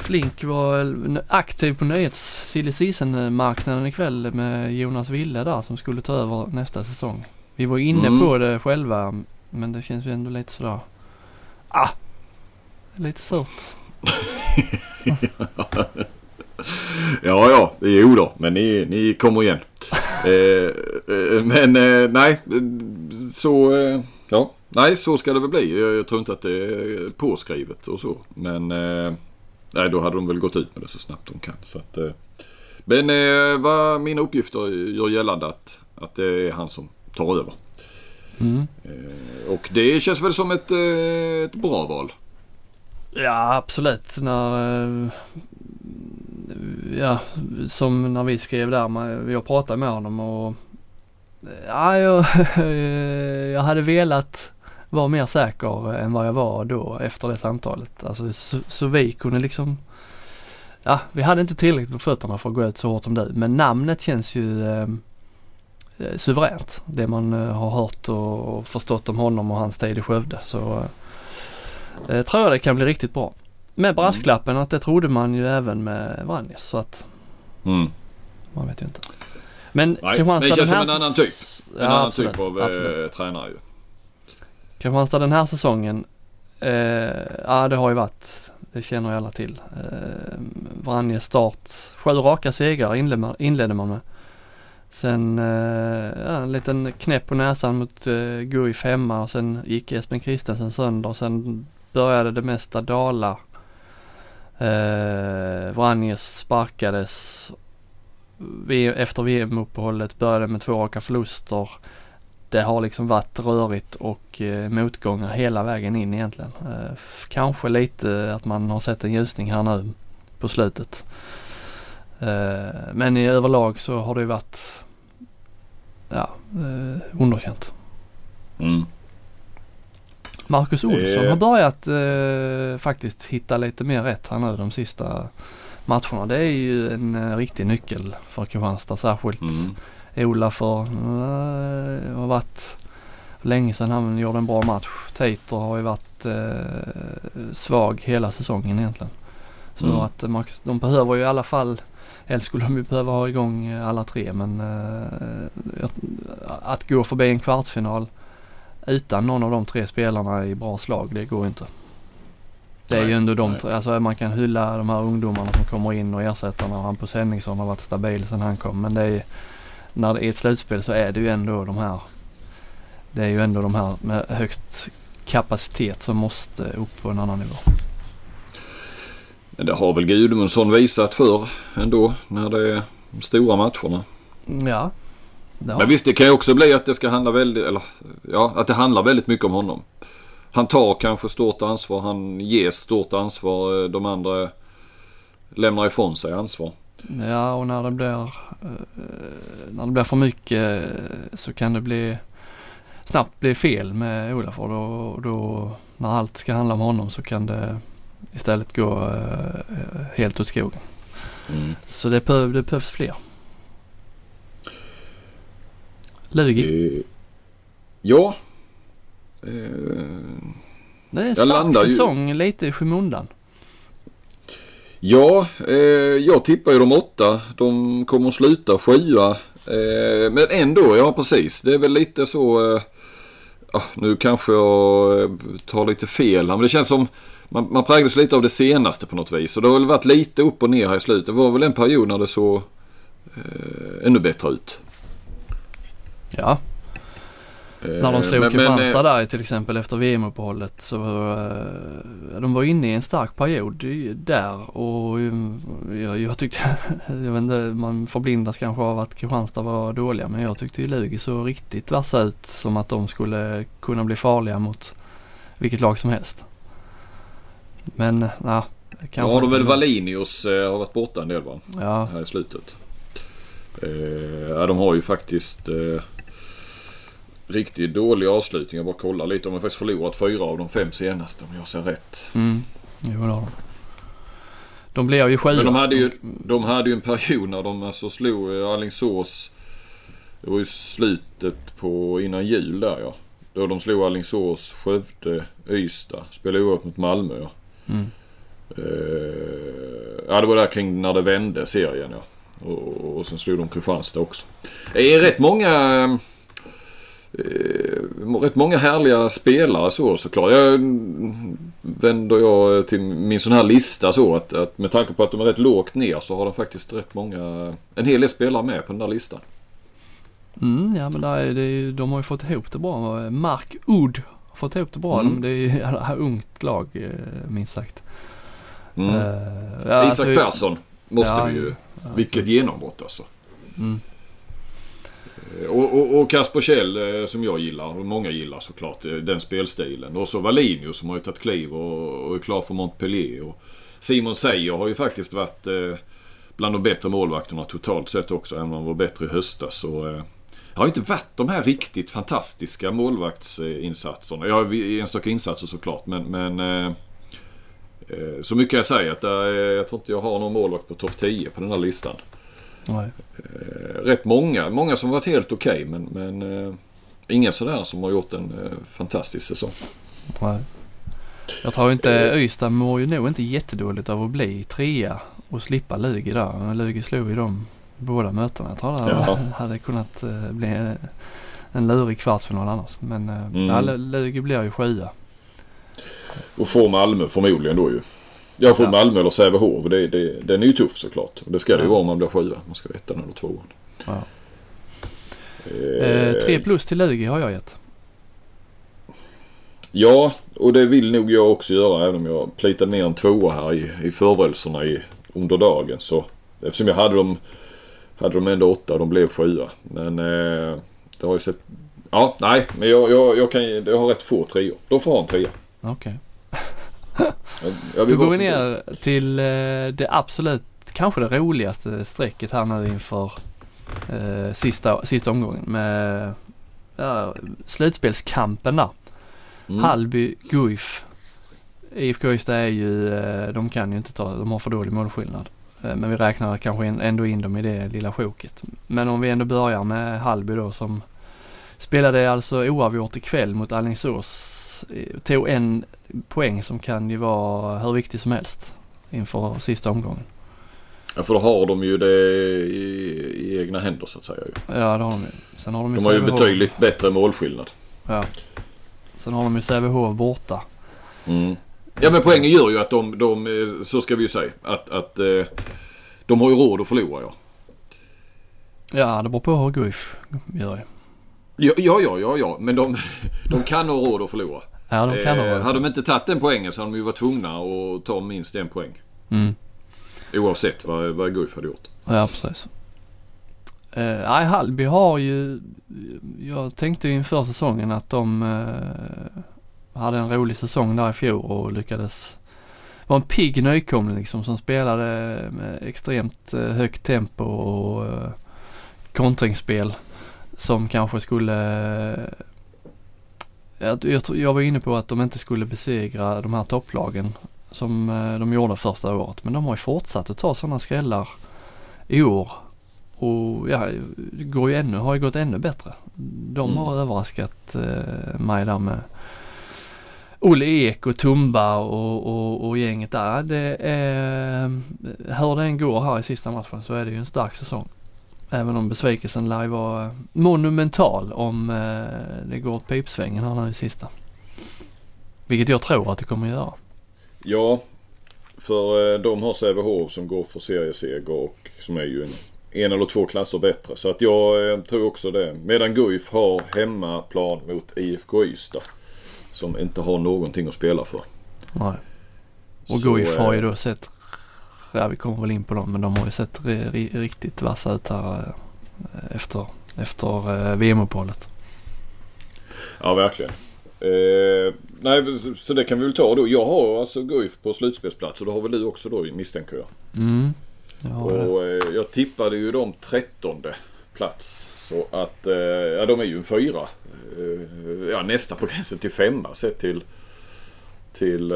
Flink var eh, aktiv på nöjets silly season-marknaden ikväll med Jonas Ville där som skulle ta över nästa säsong. Vi var inne Mm. på det själva men det känns ju ändå lite sådär, ah, lite surt. Ja, ja, jo då, men ni, ni kommer igen. eh, eh, men eh, nej, eh, så, eh, ja, nej, så ska det väl bli. Jag, jag tror inte att det är påskrivet och så. Men eh, nej, då hade de väl gått ut med det så snabbt de kan. Så att, eh, men eh, vad mina uppgifter gör gällande att, att det är han som tar över. Mm. Eh, och det känns väl som ett, eh, ett bra val. Ja absolut. När, eh, ja, som när vi skrev där, jag pratade med honom och ja, jag, jag hade velat vara mer säker än vad jag var då efter det samtalet. Alltså så, så vi kunde liksom, ja vi hade inte tillräckligt på fötterna för att gå ut så hårt som du. Men namnet känns ju eh, eh, suveränt. Det man eh, har hört och förstått om honom och hans tid i Skövde. Så eh, tror jag det kan bli riktigt bra. Med brasklappen att det trodde man ju även med Vranjes så att Mm. man vet ju inte. Men Nej, Kristianstad det känns den som här en annan typ. En Ja, annan absolut, typ av absolut. eh, tränare ju. Kristianstad den här säsongen, eh, ja det har ju varit Det känner ju alla till. Eh, Vranjes start, sju raka segrar inledde man, med. Sen eh, ja, en liten knäpp på näsan mot eh, Gui femma och sen gick Espen Kristensen sönder och sen började det mesta dala. Eh, Vranjes sparkades efter VM-uppehållet började med två raka förluster. Det har liksom varit rörigt och eh, motgångar hela vägen in egentligen. Eh, kanske lite att man har sett en ljusning här nu på slutet. Eh, men i överlag så har det varit ja, underkänt. Mm. Marcus Olsson har börjat eh, faktiskt hitta lite mer rätt här nu de sista matcherna. Det är ju en eh, riktig nyckel för Kristianstad särskilt. Mm. Ola för, eh, har varit länge sedan han gjorde en bra match. Tater har ju varit eh, svag hela säsongen egentligen. Så Mm. att man, de behöver ju i alla fall, helst skulle de ju behöva ha igång eh, alla tre men eh, att gå förbi en kvartsfinal utan någon av de tre spelarna i bra slag, det går inte. Det är ju ändå de nej. alltså man kan hylla de här ungdomarna som kommer in och ersättarna. Hampus Henningsson har varit stabil sedan han kom men det är när det är ett slutspel så är det ju ändå de här det är ju ändå de här med högst kapacitet som måste upp på en annan nivå. Men det har väl Gudmundsson visat för ändå när det är de stora matcherna. Ja. ja. Men visst, det kan ju också bli att det ska handla väldigt, eller ja, att det handlar väldigt mycket om honom. Han tar kanske stort ansvar, han ges stort ansvar, eh, de andra lämnar ifrån sig ansvar. Ja och när det blir, eh, när det blir för mycket eh, så kan det bli snabbt bli fel med Olaf och då, då när allt ska handla om honom så kan det istället gå helt åt skogen. Mm. Så det, behöv, det behövs fler. Lugi. Ja. Eh, Det är en stark landar ju- säsong lite i skymundan. Ja, eh, jag tippar ju de åtta. De kommer att sluta sjua. Eh, men ändå, ja precis. Det är väl lite så... Eh, ah, nu kanske jag eh, tar lite fel här, men det känns som... Man, man präglas lite av det senaste på något vis. Och det har väl varit lite upp och ner här i slutet. Det var väl en period när det såg eh, ännu bättre ut. Ja, när de slog men- Kristianstad eh, där till exempel efter VM-uppehållet så eh, de var inne i en stark period där och jag, jag tyckte, jag vet inte, man förblindas kanske av att Kristianstad var dåliga men jag tyckte ju Lugi såg riktigt vassa ut som att de skulle kunna bli farliga mot vilket lag som helst. Men nej, Ja, kanske har de väl Valinius eh, har varit borta en del va? Ja, här i slutet. Eh, ja, de har ju faktiskt eh, riktigt dålig avslutning. Jag bara kollar lite. De har faktiskt förlorat fyra av de fem senaste om jag ser rätt. mm, jo det har de. De blev ju sjua. Men de hade ju, de hade ju en period när de alltså slog eh, Alingsås. Det var ju slutet på innan jul där ja. Då de slog Alingsås, Skövde, Ystad. Spelade oerhört mot Malmö ja. Mm. Eh, ja det var där kring när det vände serien ja. Och, och sen slog de Kristianstad också. Det är rätt många... Eh, rätt många härliga spelare så såklart. Jag mm, vänder jag till min sån här lista så att, att med tanke på att de är rätt lågt ner så har de faktiskt rätt många... En hel del spelare med på den där listan. Mm, ja men där är det, de har ju fått ihop det bra. Mark Oud har fått ihop det bra. Mm. De, det är ju ett ungt lag eh, minst sagt. Mm. Eh, ja, Isak alltså- Persson måste Ja, vi ju... ja. Vilket genombrott alltså. Mm. Eh, och, och, och Kasper Kjell eh, som jag gillar och många gillar såklart eh, den spelstilen. Och så Valinho som har ju tagit kliv och, och är klar för Montpellier. Och Simon Seijer har ju faktiskt varit eh, bland de bättre målvakterna totalt sett också. Även om han var bättre i höstas. Så, eh, det har inte varit de här riktigt fantastiska målvaktsinsatserna. Ja, enstaka insatser såklart men, men eh, så mycket jag säger att jag tror inte jag har någon målvakt på topp 10 på den här listan. Nej. Eh, rätt många. Många som varit helt okej men, men eh, inga sådär som har gjort en eh, fantastisk säsong. Nej. Jag tror inte Ystad mår ju nog inte jättedåligt av att bli trea och slippa Lugi där. Lugi slog ju dem båda mötena. Jag tror det hade, hade kunnat bli en, lurig kvartsfinal annars. Men Mm. ja, Lugi blir ju sjua. Och får Malmö förmodligen då ju. Jag får Ja. Malmö eller Sävehof. Det, det, den är ju tuff såklart. Och det ska det ju Ja. vara om man blir sjua. Man ska ettan eller tvåan. Ja. Eh, Eh, tre plus till Lugi har jag gett. Ja, och det vill nog jag också göra även om jag plitade ner en tvåa här i, i förberedelserna i, under dagen. Så, eftersom jag hade dem, hade dem ändå åtta och de blev sjua. Men eh, det har ju sett... Ja, nej, men jag, jag, jag, kan, jag har rätt få treor. De får ha en trea. Okej. Jag, jag vill Då går vi ner till eh, det absolut, kanske det roligaste strecket här nu inför eh, sista, sista omgången med ja, slutspelskampen där. Mm. Hallby, Guif. IFK Ystad är ju, eh, de kan ju inte ta, de har för dålig målskillnad. Eh, Men vi räknar kanske ändå in dem i det lilla sjoket. Men om vi ändå börjar med Hallby då som spelade alltså oavgjort ikväll mot Alingsås. Tog en poäng som kan ju vara hur viktig som helst inför sista omgången. Ja, för då har de ju det i, i egna händer så att säga. Ja det har de ju. Sen har de ju De har ju betydligt bättre målskillnad. Ja. Sen har de ju Sävehof borta. Mm. Ja men poängen gör ju att de, de eh, så ska vi ju säga, att, att eh, de har ju råd att förlora ja. Ja det beror på hur Guif gör ju. Ja, ja, ja, ja, ja. men de, de kan ha råd att förlora. Ja de kan eh, ha hade de inte tagit den poängen så hade de ju varit tvungna att ta minst en poäng. Mm. Oavsett vad, vad Guif hade gjort. Ja precis. Eh, Nej Hallby har ju, jag tänkte ju inför säsongen att de eh, hade en rolig säsong där i fjol och lyckades vara en pigg nykomling liksom som spelade med extremt eh, högt tempo och eh, kontringsspel som kanske skulle jag, jag, jag var inne på att de inte skulle besegra de här topplagen som eh, de gjorde första året. Men de har ju fortsatt att ta sådana skrällar i år. Och ja, det går ju ännu, har ju gått ännu bättre. De Mm. har överraskat eh, mig där med Olle Ek och Tumba och, och, och gänget där. Det är, hur det än går här i sista matchen så är det ju en stark säsong. Även om besvikelsen lär vara monumental om eh, det går åt pipsvängen här nu i sista. Vilket jag tror att det kommer att göra. Ja, för eh, de har Sävehof som går för serieseger och som är ju en, en eller två klasser bättre. Så att jag eh, tror också det. Medan Guif har hemmaplan mot IFK Ystad. Som inte har någonting att spela för. Nej. Och Guif har ju eh, då sett, ja vi kommer väl in på dem, men de har ju sett ri, ri, riktigt vassa ut här eh, efter, efter eh, VM-uppehållet. Ja, verkligen. Eh, nej, så, så det kan vi väl ta då. Jag har alltså Guif på slutspelsplats och det har väl du också då misstänker jag. Mm. Ja, det. Och eh, jag tippade ju dem trettonde plats. Så att, eh, ja de är ju en fyra. Eh, ja nästa på gränsen till femma sett till, till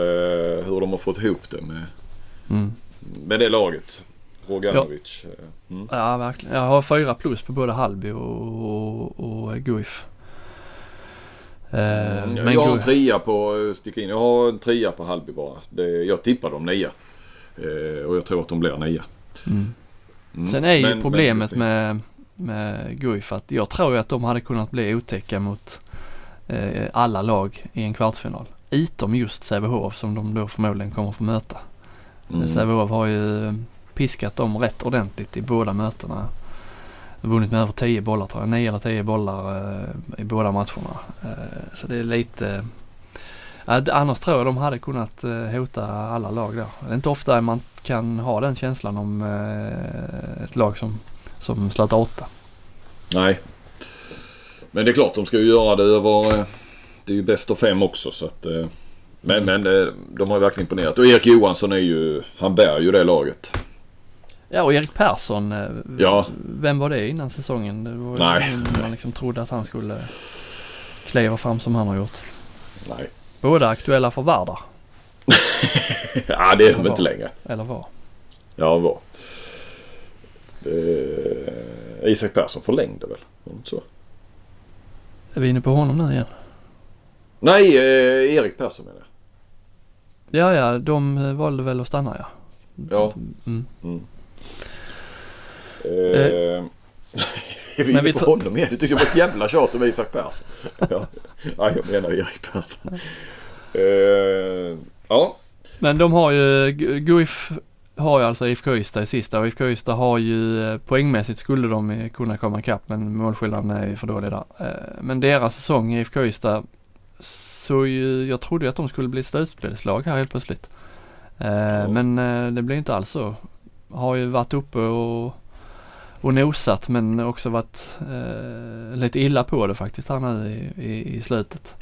hur de har fått ihop det med, Mm. Med det laget. Roganovic. eh, Mm. Ja, verkligen. Jag har fyra plus på både Hallby och, och, och Guif. Eh, Mm, men jag har en trea på, eh, sticka in, jag har en trea på Hallby bara. Det, jag tippar dem nia. Eh, och jag tror att de blir nia. Mm. Mm. Sen är ju Men- problemet men- med, med Guif att jag tror att de hade kunnat bli otäcka mot eh, alla lag i en kvartsfinal. Utom just Sävehof som de då förmodligen kommer få möta. Mm. Sävehof har ju piskat dem rätt ordentligt i båda mötena. Vunnit med över 10 bollar tror jag. 9 eller 10 bollar eh, i båda matcherna. Eh, så det är lite... Annars tror jag de hade kunnat eh, hota alla lag där. Det är inte ofta man kan ha den känslan om ett lag som, som slutar åtta. Nej. Men det är klart de ska ju göra det över... Det är ju bäst av fem också så att... eh, Men, men eh, de har ju verkligen imponerat. Och Erik Johansson är ju... Han bär ju det laget. Ja och Erik Persson, eh, Ja. vem var det innan säsongen? Det var Nej. man liksom trodde att han skulle kliva fram som han har gjort. Nej. Båda aktuella för Vardar, ja det är de inte längre. eller var? Ja var. Det, Isak Persson förlängde väl? Var det inte Så. Är vi inne på honom nu igen? Nej, eh, Erik Persson menar jag. Ja, ja, de eh, valde väl att stanna ja. Ja. Mm. Mm. Eh, är vi Men vi på honom igen? Du tycker det var ett jävla tjat om Isak Persson. ja. ja, jag menar Erik Persson. Eh, ja. Men de har ju, Guif har ju alltså IFK Ystad i sista och IFK Ystad har ju eh, poängmässigt skulle de kunna komma ikapp men målskillnaden är ju för dålig där. Eh, men deras säsong i IFK Ystad så ju, jag trodde ju att de skulle bli slutspelslag här helt plötsligt. Ja. Men det blir inte alls så. Har ju varit uppe och, och nosat men också varit eh, lite illa på det faktiskt här nu i, i, i slutet.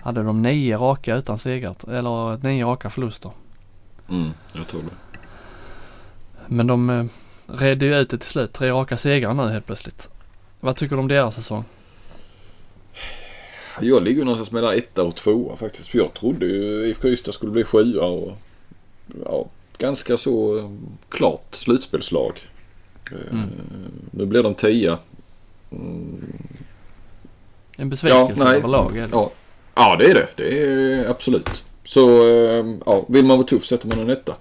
Hade de nio raka utan segrar, eller nio raka förluster. Mm, jag tror det. Men de eh, redde ju ut det till slut. Tre raka segrar nu helt plötsligt. Vad tycker du om deras säsong? Jag ligger någonstans mellan etta och tvåa faktiskt. För jag trodde ju IFK Ystad skulle bli sjua och ja, ganska så eh, klart slutspelslag. Eh, mm. Nu blir de tia. Mm. En besvikelse ja, överlag är det. Ja. ja, det är det. Det är absolut. Så eh, ja, vill man vara tuff sätter man en etta.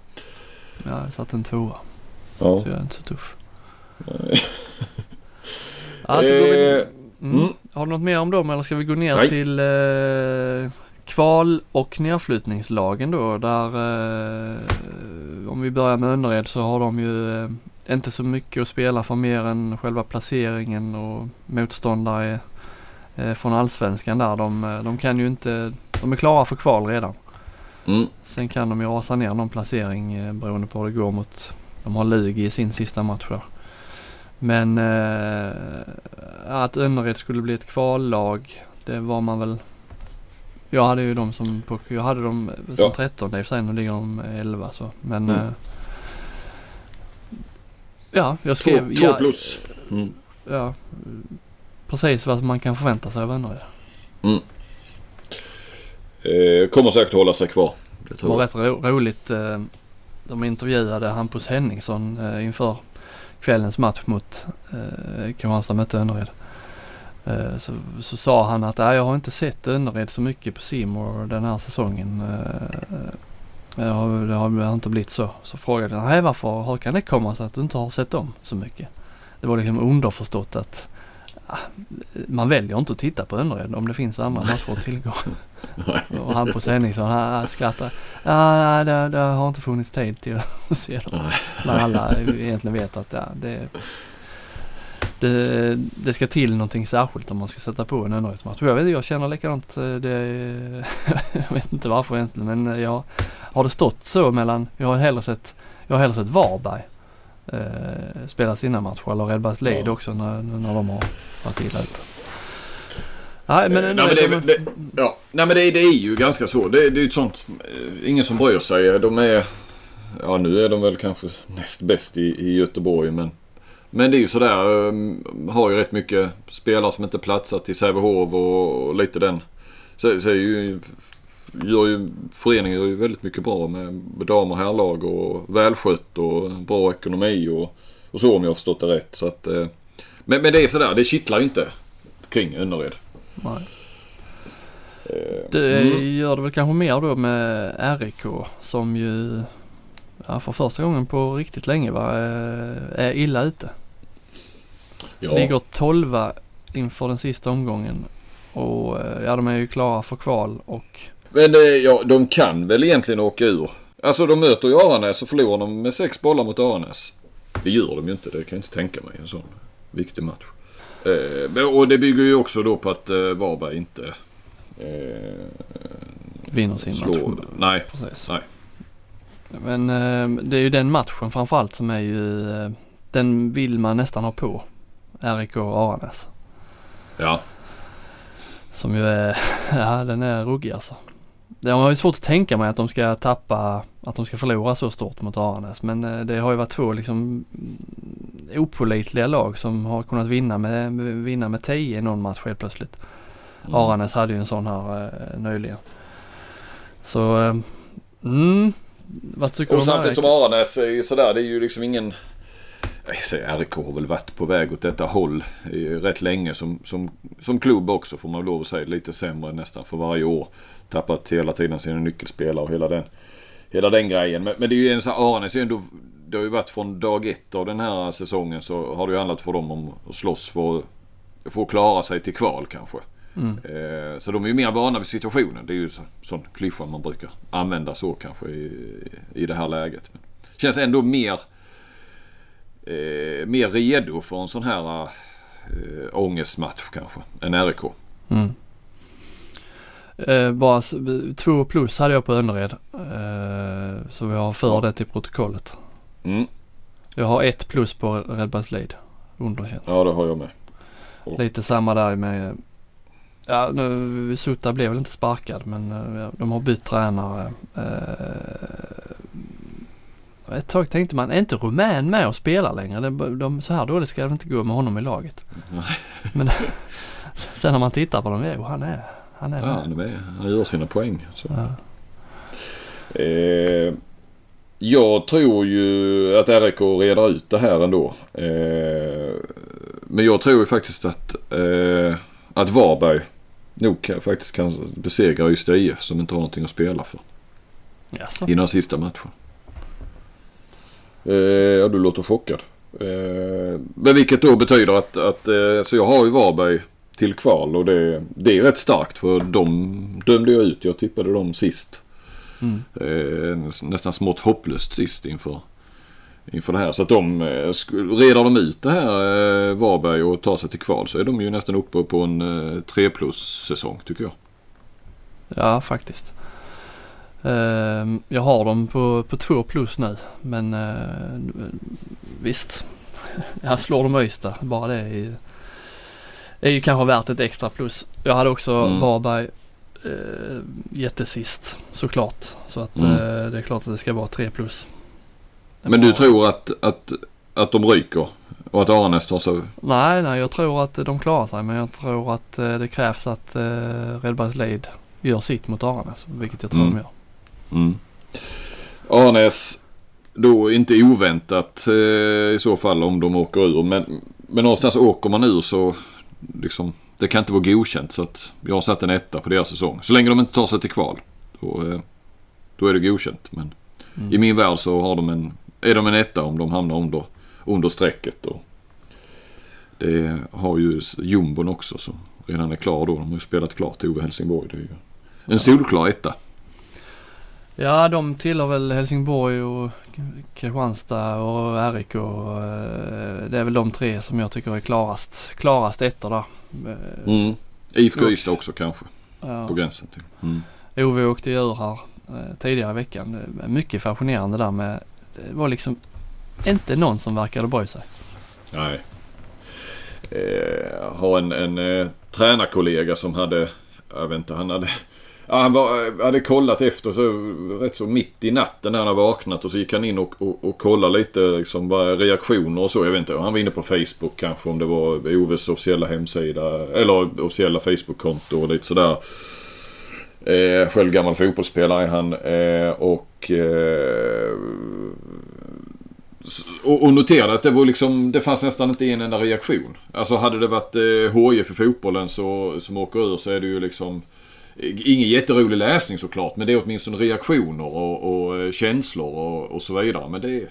Ja, jag satte en tvåa. Ja. Så jag är inte så tuff. alltså, vi, mm. Har du något mer om dem eller ska vi gå ner Nej. till eh, kval och nedflyttningslagen då där eh, om vi börjar med Önnered så har de ju eh, inte så mycket att spela för mer än själva placeringen och motståndare eh, från allsvenskan där. De, eh, de kan ju inte, de är klara för kval redan. Mm. Sen kan de ju rasa ner någon placering eh, beroende på hur det går mot, de har Lug i sin sista match där. Men eh, att Önnered skulle bli ett kvallag, det var man väl jag hade ju dem som, på, jag hade dem som ja. 13 i och för sig, nu ligger de 11 så. Men mm. eh, Ja, jag skrev... Två, två plus. Mm. Ja, precis vad man kan förvänta sig av Önnered. Mm. Eh, kommer säkert hålla sig kvar. Det, var rätt ro roligt. Eh, de intervjuade Hampus Henningsson eh, inför kvällens match mot eh, Kristianstad mötte Önnered. Eh, så, så sa han att jag har inte sett Önnered så mycket på Simor den här säsongen. Eh, eh det har, det har inte blivit så. Så frågade jag, nej varför, hur kan det komma sig att du inte har sett dem så mycket? Det var liksom underförstått att man väljer inte att titta på Önnered om det finns andra matcher att tillgå. och han på Henningsson han skrattar. Ja, det, det, har inte funnits tid till att se dem. När alla egentligen vet att ja, det, det, det ska till någonting särskilt om man ska sätta på en Önneredsmatch. Jag, vet, jag känner likadant. Eh, det, jag vet inte varför egentligen men jag har det stått så mellan, jag har hellre sett, jag har hellre sett Varberg eh, spela sina matcher eller Red Lead ja. också när, när de har varit illa ute. Nej men, eh, Nej, men, det, det, ja. Nej, men det, det, är ju ganska så. Det, det är ju ett sånt, eh, ingen som bryr sig. De är, ja nu är de väl kanske näst bäst i, i Göteborg men men det är ju sådär, um, har ju rätt mycket spelare som inte platsar till Sävehof och, och lite den. Så, så är ju, gör ju, föreningen gör ju väldigt mycket bra med dam och herrlag och välskött och bra ekonomi och, och så om jag har förstått det rätt. Så att, eh, men, men det är sådär, det kittlar ju inte kring Önnered. Nej. Eh, det mm. gör det väl kanske mer då med RIK som ju ja, för första gången på riktigt länge va, eh, är illa ute. Ja. Ligger tolva inför den sista omgången. Och eh, ja, de är ju klara för kval och... Men eh, ja, de kan väl egentligen åka ur. Alltså de möter ju Aranäs och förlorar de med sex bollar mot Aranäs. Det gör de ju inte, det kan jag inte tänka mig en sån viktig match. Eh, och det bygger ju också då på att eh, Varberg inte eh, vinner sin slår. match. Nej, Precis. nej. Men eh, det är ju den matchen framförallt som är ju, eh, den vill man nästan ha på. RIK Aranäs. Ja. Som ju är, ja den är ruggig alltså. Det har ju svårt att tänka mig att de ska tappa, att de ska förlora så stort mot Aranäs. Men eh, det har ju varit två liksom opolitliga lag som har kunnat vinna med, vinna med 10 i någon match helt plötsligt. Mm. Aranäs hade ju en sån här eh, nyligen. Så, eh, mm. Vad tycker och du om samtidigt som Aranäs är ju sådär, det är ju liksom ingen jag RIK har väl varit på väg åt detta håll rätt länge som, som, som klubb också får man lov att säga. Lite sämre nästan för varje år. Tappat hela tiden sina nyckelspelare och hela den, hela den grejen. Men, men det är ju en sån Aranäs är ändå det har ju varit från dag ett av den här säsongen så har det ju handlat för dem om att slåss för, för att klara sig till kval kanske. Mm. Eh, så de är ju mer vana vid situationen. Det är ju så, sån klyscha man brukar använda så kanske i, i det här läget. Men känns ändå mer, eh, mer redo för en sån här eh, ångestmatch kanske än RIK. Mm. Eh, bara två plus hade jag på Önnered. Eh, så vi har för det till protokollet. Mm. Jag har ett plus på Redbergs Lead. Underkänt. Ja, det har jag med. Lite samma där med Ja nu Sutta blev väl inte sparkad men eh, de har bytt tränare. Eh, ett tag tänkte man, är inte Rumän med och spelar längre? De, de, så här dåligt ska det inte gå med honom i laget. Nej. Men sen när man tittar på dem, jo han är, han är Ja, med. han är med. Han gör sina poäng. Ja. Eh, jag tror ju att RIK reder ut det här ändå. Eh, men jag tror ju faktiskt att, eh, att Varberg nog faktiskt kan besegra Ystad IF som inte har någonting att spela för Jaså? i den sista matchen. Eh, ja, du låter chockad. Eh, men vilket då betyder att, att eh, så jag har ju Varberg till kval och det, det är rätt starkt för de dömde jag ut. Jag tippade dem sist. Mm. Eh, nästan smått hopplöst sist inför, inför det här. Så att de, eh, redar de ut det här eh, Varberg och tar sig till kval så är de ju nästan uppe på en eh, 3 plus säsong tycker jag. Ja faktiskt. Ehm, jag har dem på, på två plus nu men eh, visst. Jag slår dem Ystad. Bara det är ju, är ju kanske värt ett extra plus. Jag hade också Mm. Varberg eh, jättesist såklart. Så att Mm. eh, det är klart att det ska vara tre plus. Men du Bara- tror att, att, att de ryker och att Arnes tar sig... Nej, nej jag tror att de klarar sig men jag tror att det krävs att eh, Redbergs Leid gör sitt mot Aranäs. Vilket jag tror Mm. de gör. Mm. Arnes, då inte oväntat eh, i så fall om de åker ur. Men, men någonstans åker man ur så liksom, det kan inte vara godkänt. Så att jag har satt en etta på deras säsong. Så länge de inte tar sig till kval. Då, eh, då är det godkänt. Men Mm. i min värld så har de en, är de en etta om de hamnar under, under strecket. Och det har ju jumbon också som redan är klar då. De har ju spelat klart Ove Helsingborg. Det är ju en solklar etta. Ja, de tillhör väl Helsingborg och Kristianstad och RIK. och, eh, Det är väl de tre som jag tycker är klarast, klarast ettor där. Eh, Mm. IFK Ystad också kanske. ja. På gränsen till. Mm. Ove åkte ju ur här eh, tidigare i veckan. Mycket fascinerande där med, det var liksom inte någon som verkade bry sig. Nej. Eh, har en, en eh, tränarkollega som hade, jag vet inte, han hade Ja, han var, eh, hade kollat efter så rätt så mitt i natten när han hade vaknat och så gick han in och, och, och kollade lite liksom bara reaktioner och så. Jag vet inte, han var inne på Facebook kanske om det var Oves officiella hemsida eller officiella Facebook-konto och lite sådär. Eh, själv gammal fotbollsspelare är han eh, och eh, Och, och noterade att det var liksom, det fanns nästan inte en enda reaktion. Alltså hade det varit eh, HIF i fotbollen så, som åker ur så är det ju liksom eh, Ingen jätterolig läsning såklart men det är åtminstone reaktioner och, och eh, känslor och, och så vidare. Men det är,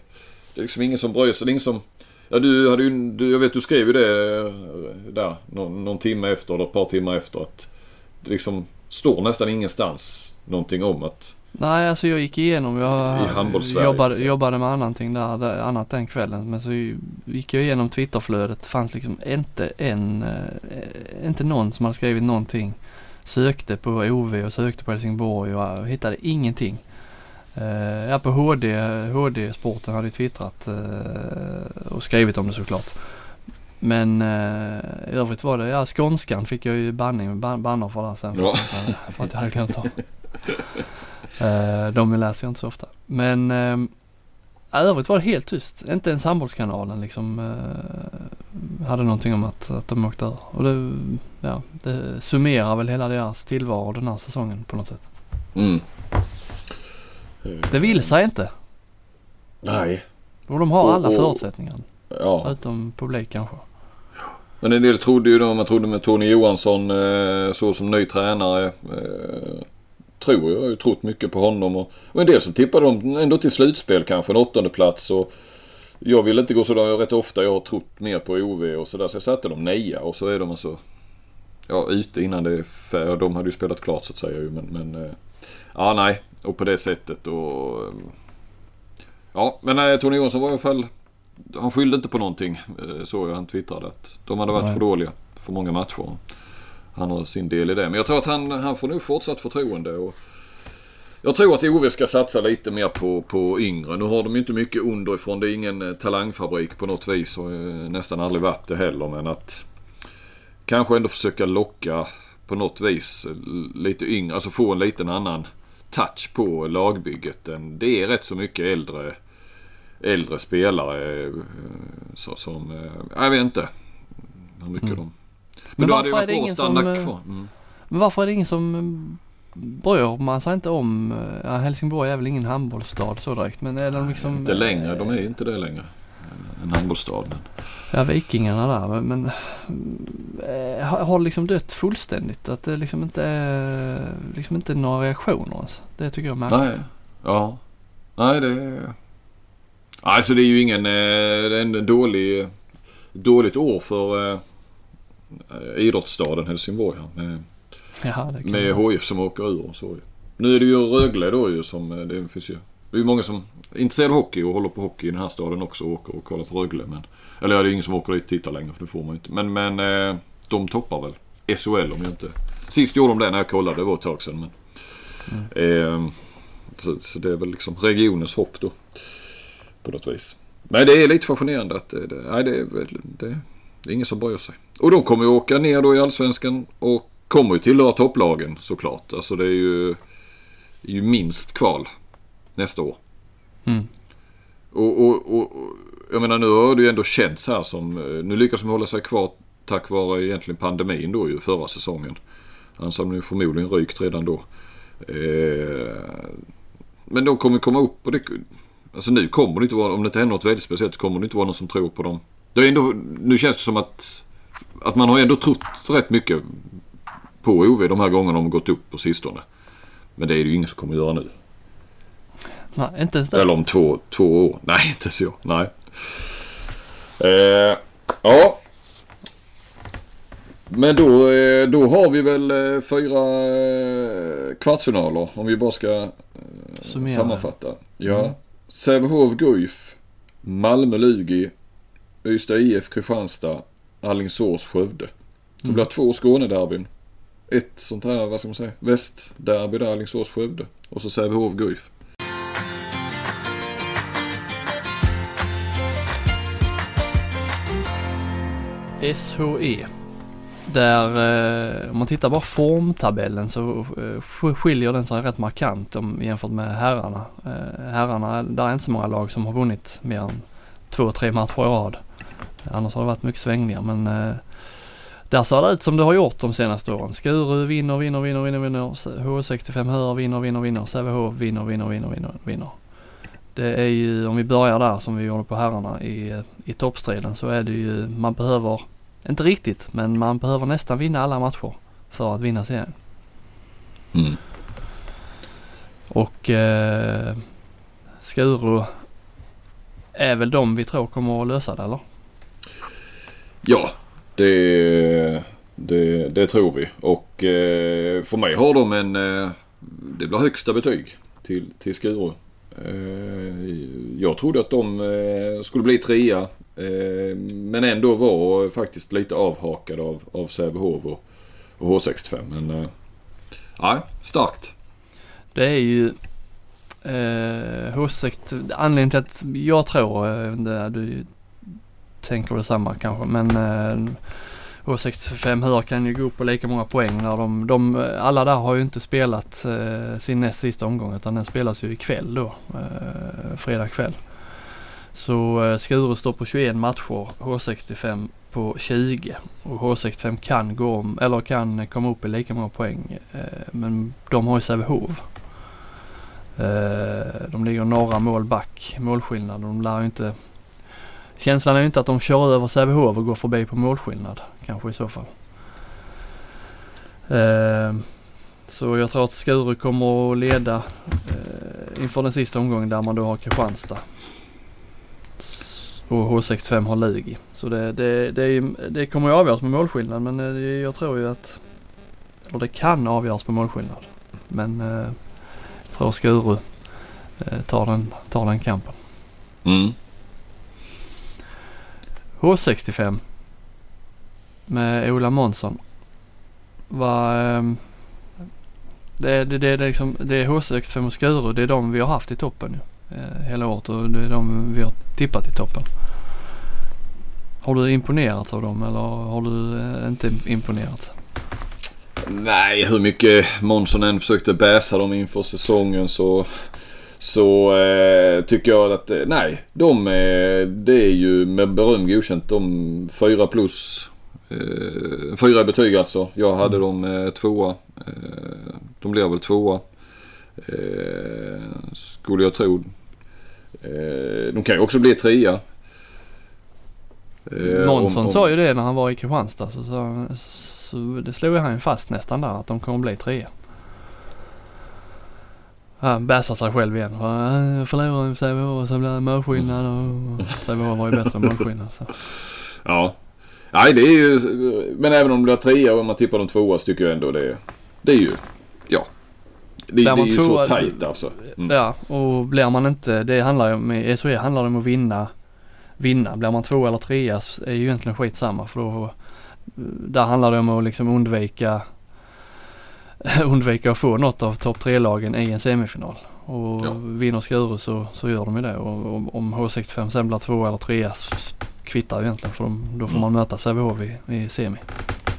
det är liksom ingen som bryr sig. Det är ingen som... Ja, du hade ju, du, jag vet du skrev ju det eh, där någon, någon timme efter eller ett par timmar efter att det liksom står nästan ingenstans någonting om att Nej, alltså jag gick igenom. Jag I jobbade, jobbade med annanting där, där, annat den kvällen. Men så gick jag igenom Twitterflödet. Det fanns liksom inte en, eh, inte någon som hade skrivit någonting. Sökte på OV och sökte på Helsingborg och jag hittade ingenting. Uh, ja, på HD, HD-sporten hade twittrat eh, och skrivit om det såklart. Men uh, i övrigt var det, ja skånskan fick jag ju banning, ban, banner för där sen. Ja. för att jag hade glömt dem. Uh, de läser jag inte så ofta. Men uh, övrigt var det helt tyst. Inte ens handbollskanalen liksom uh, hade någonting om att, att de åkte ur. Och det, ja, det summerar väl hela deras tillvaro den här säsongen på något sätt. Mm. Det vill sig inte. Nej. Och de har Och- alla och- förutsättningar. Ja. Utom publik kanske. Men en del trodde ju då, man trodde med Tony Johansson eh, så som ny tränare. Eh, tror jag, jag har ju trott mycket på honom. Och, och en del som tippade dem ändå till slutspel kanske, en åttonde plats och Jag vill inte gå så där rätt ofta. Jag har trott mer på OV och sådär. Så jag satte dem nia och så är de alltså... ja, ute innan det är De hade ju spelat klart så att säga men, men ja nej. Och på det sättet och Ja men nej, Tony Johansson var i alla fall Han skyllde inte på någonting såg jag han twittrade att de hade varit nej. för dåliga för många matcher. Han har sin del i det. Men jag tror att han, han får nog fortsatt förtroende. Och jag tror att OV ska satsa lite mer på, på yngre. Nu har de ju inte mycket underifrån. Det är ingen eh, talangfabrik på något vis och nästan aldrig varit det heller. Men att kanske ändå försöka locka på något vis lite yngre. Alltså få en liten annan touch på lagbygget. Det är rätt så mycket äldre, äldre spelare eh, så, som, eh, jag vet inte hur mycket mm. de... Men, men då hade det varit bra att kvar. Mm. Men varför är det ingen som bryr man sig inte om, ja, Helsingborg är väl ingen handbollsstad så direkt men är de liksom... Inte längre, de är ju inte det längre. En handbollsstad. Men... Ja, Vikingarna där men äh, har liksom dött fullständigt. Att det liksom inte är liksom inte några reaktioner ens. Det tycker jag är märkligt. Nej, ja. Nej det är... Alltså det är ju ingen, eh, det är en dålig, dåligt år för idrottsstaden Helsingborg här. Ja, med HIF som åker ur och så. Nu är det ju Rögle då ju som, eh, det finns ju, det är ju många som är intresserade av hockey och håller på hockey i den här staden också och åker och kollar på Rögle. Men, eller ja, det är ingen som åker dit och tittar längre för det får man ju inte. Men, men eh, de toppar väl SHL om jag inte... Sist gjorde de det när jag kollade, det var ett tag sedan. Men, mm. eh, så, så, det är väl liksom regionens hopp då. På något vis. Men det är lite fascinerande att det, det, nej, det, är, det, det är ingen som bryr sig. Och de kommer ju åka ner då i Allsvenskan och kommer ju tillhöra topplagen såklart. Alltså det är ju, ju minst kval nästa år. Mm. Och, och, och, jag menar nu har det ju ändå känts här som, nu lyckas de hålla sig kvar tack vare egentligen pandemin då ju förra säsongen. Annars hade de ju förmodligen rykt redan då. Eh, men de kommer komma upp och det, alltså nu kommer det inte vara, om det inte händer något väldigt speciellt så kommer det inte vara någon som tror på dem. Det är ändå, nu känns det som att, att man har ändå trott rätt mycket på OV de här gångerna de gått upp på sistone. Men det är det ju ingen som kommer göra nu. Nej, inte ens det. Eller om två, två år. Nej, inte så. Nej. Eh, ja. Men då, eh, då har vi väl eh, fyra eh, kvartsfinaler om vi bara ska Summera. sammanfatta. Ja. Mm. Sävehof Guif, Malmö Lugi, Ystad IF Kristianstad, Alingsås Skövde. Det mm. blir två Skånederbyn ett sånt här, vad ska man säga, västderby där, Alingsås-Skövde. Och så Sävehof guif SHE. Där, eh, om man tittar bara formtabellen så eh, skiljer den sig rätt markant om, jämfört med herrarna. Eh, herrarna, där är inte så många lag som har vunnit mer än två, tre matcher i rad. Annars har det varit mycket svängningar men eh, där ser det ut som det har gjort de senaste åren. Skuru vinner, vinner, vinner, vinner, vinner. H65 Höör vinner, vinner, vinner. Sävehof vinner, vinner, vinner, vinner, vinner. Det är ju, om vi börjar där som vi gjorde på herrarna i, i toppstriden så är det ju, man behöver, inte riktigt, men man behöver nästan vinna alla matcher för att vinna serien. Mm. Och eh, Skuru är väl de vi tror kommer att lösa det eller? Ja, det, det, det tror vi. Och eh, för mig har de en... Eh, det blir högsta betyg till, till Skuru. Eh, jag trodde att de eh, skulle bli trea. Eh, men ändå var faktiskt lite avhakad av, av Sävehof och, och H65. Men eh, starkt. Det är ju eh, H6, anledningen till att jag tror, eh, du tänker detsamma kanske. Men eh, H65 Hör kan ju gå upp på lika många poäng när de, de alla där har ju inte spelat eh, sin näst sista omgång utan den spelas ju ikväll då, eh, fredag kväll. Så eh, Skuru står på 21 matcher, H65 på 20 och H65 kan gå om, eller kan komma upp i lika många poäng. Eh, men de har ju Sävehof. Eh, de ligger några mål back, målskillnad. De lär ju inte Känslan är ju inte att de kör över Sävehof och går förbi på målskillnad kanske i så fall. Eh, så jag tror att Skuru kommer att leda eh, inför den sista omgången där man då har Kristianstad. och H65 har Lugi. Så det, det, det, det kommer ju avgöras med målskillnad men eh, jag tror ju att, och det kan avgöras på målskillnad. Men eh, jag tror Skuru eh, tar, den, tar den kampen. Mm. H65 med Ola Månsson. Ehm, det, det, det, liksom, det är H65 och Skuru. Det är de vi har haft i toppen ju, eh, hela året och det är de vi har tippat i toppen. Har du imponerats av dem eller har du eh, inte imponerats? Nej, hur mycket Månsson än försökte bäsa dem inför säsongen så så eh, tycker jag att, eh, nej, de är, det är ju med beröm godkänt. De fyra plus. Eh, fyra betyg alltså. Jag hade mm. dem eh, tvåa. Eh, de blev väl tvåa. Eh, skulle jag tro. Eh, de kan ju också bli trea. Eh, Månsson sa ju det när han var i Kristianstad. Så, så, så det slog han fast nästan där att de kommer bli trea. Han bäsar sig själv igen. Jag förlorar i Sävehof så blir det målskillnad och Sävehof var ju bättre målskillnad. Så. Ja. Nej det är ju, men även om det blir trea och man tippar de tvåa så tycker jag ändå det, det är ju, ja. Det, det är ju tvåa, så tajt alltså. Mm. Ja och blir man inte, det handlar ju om, i SHE handlar det om att vinna, vinna. Blir man två eller trea är ju egentligen skitsamma för då, där handlar det om att liksom undvika undvika att få något av topp tre-lagen i en semifinal. Och ja. vinner Skuru så, så gör de ju det. Och, och om H65 sen blir två eller trea kvittar ju egentligen för de, då får mm. man möta Sävehof i, i semi.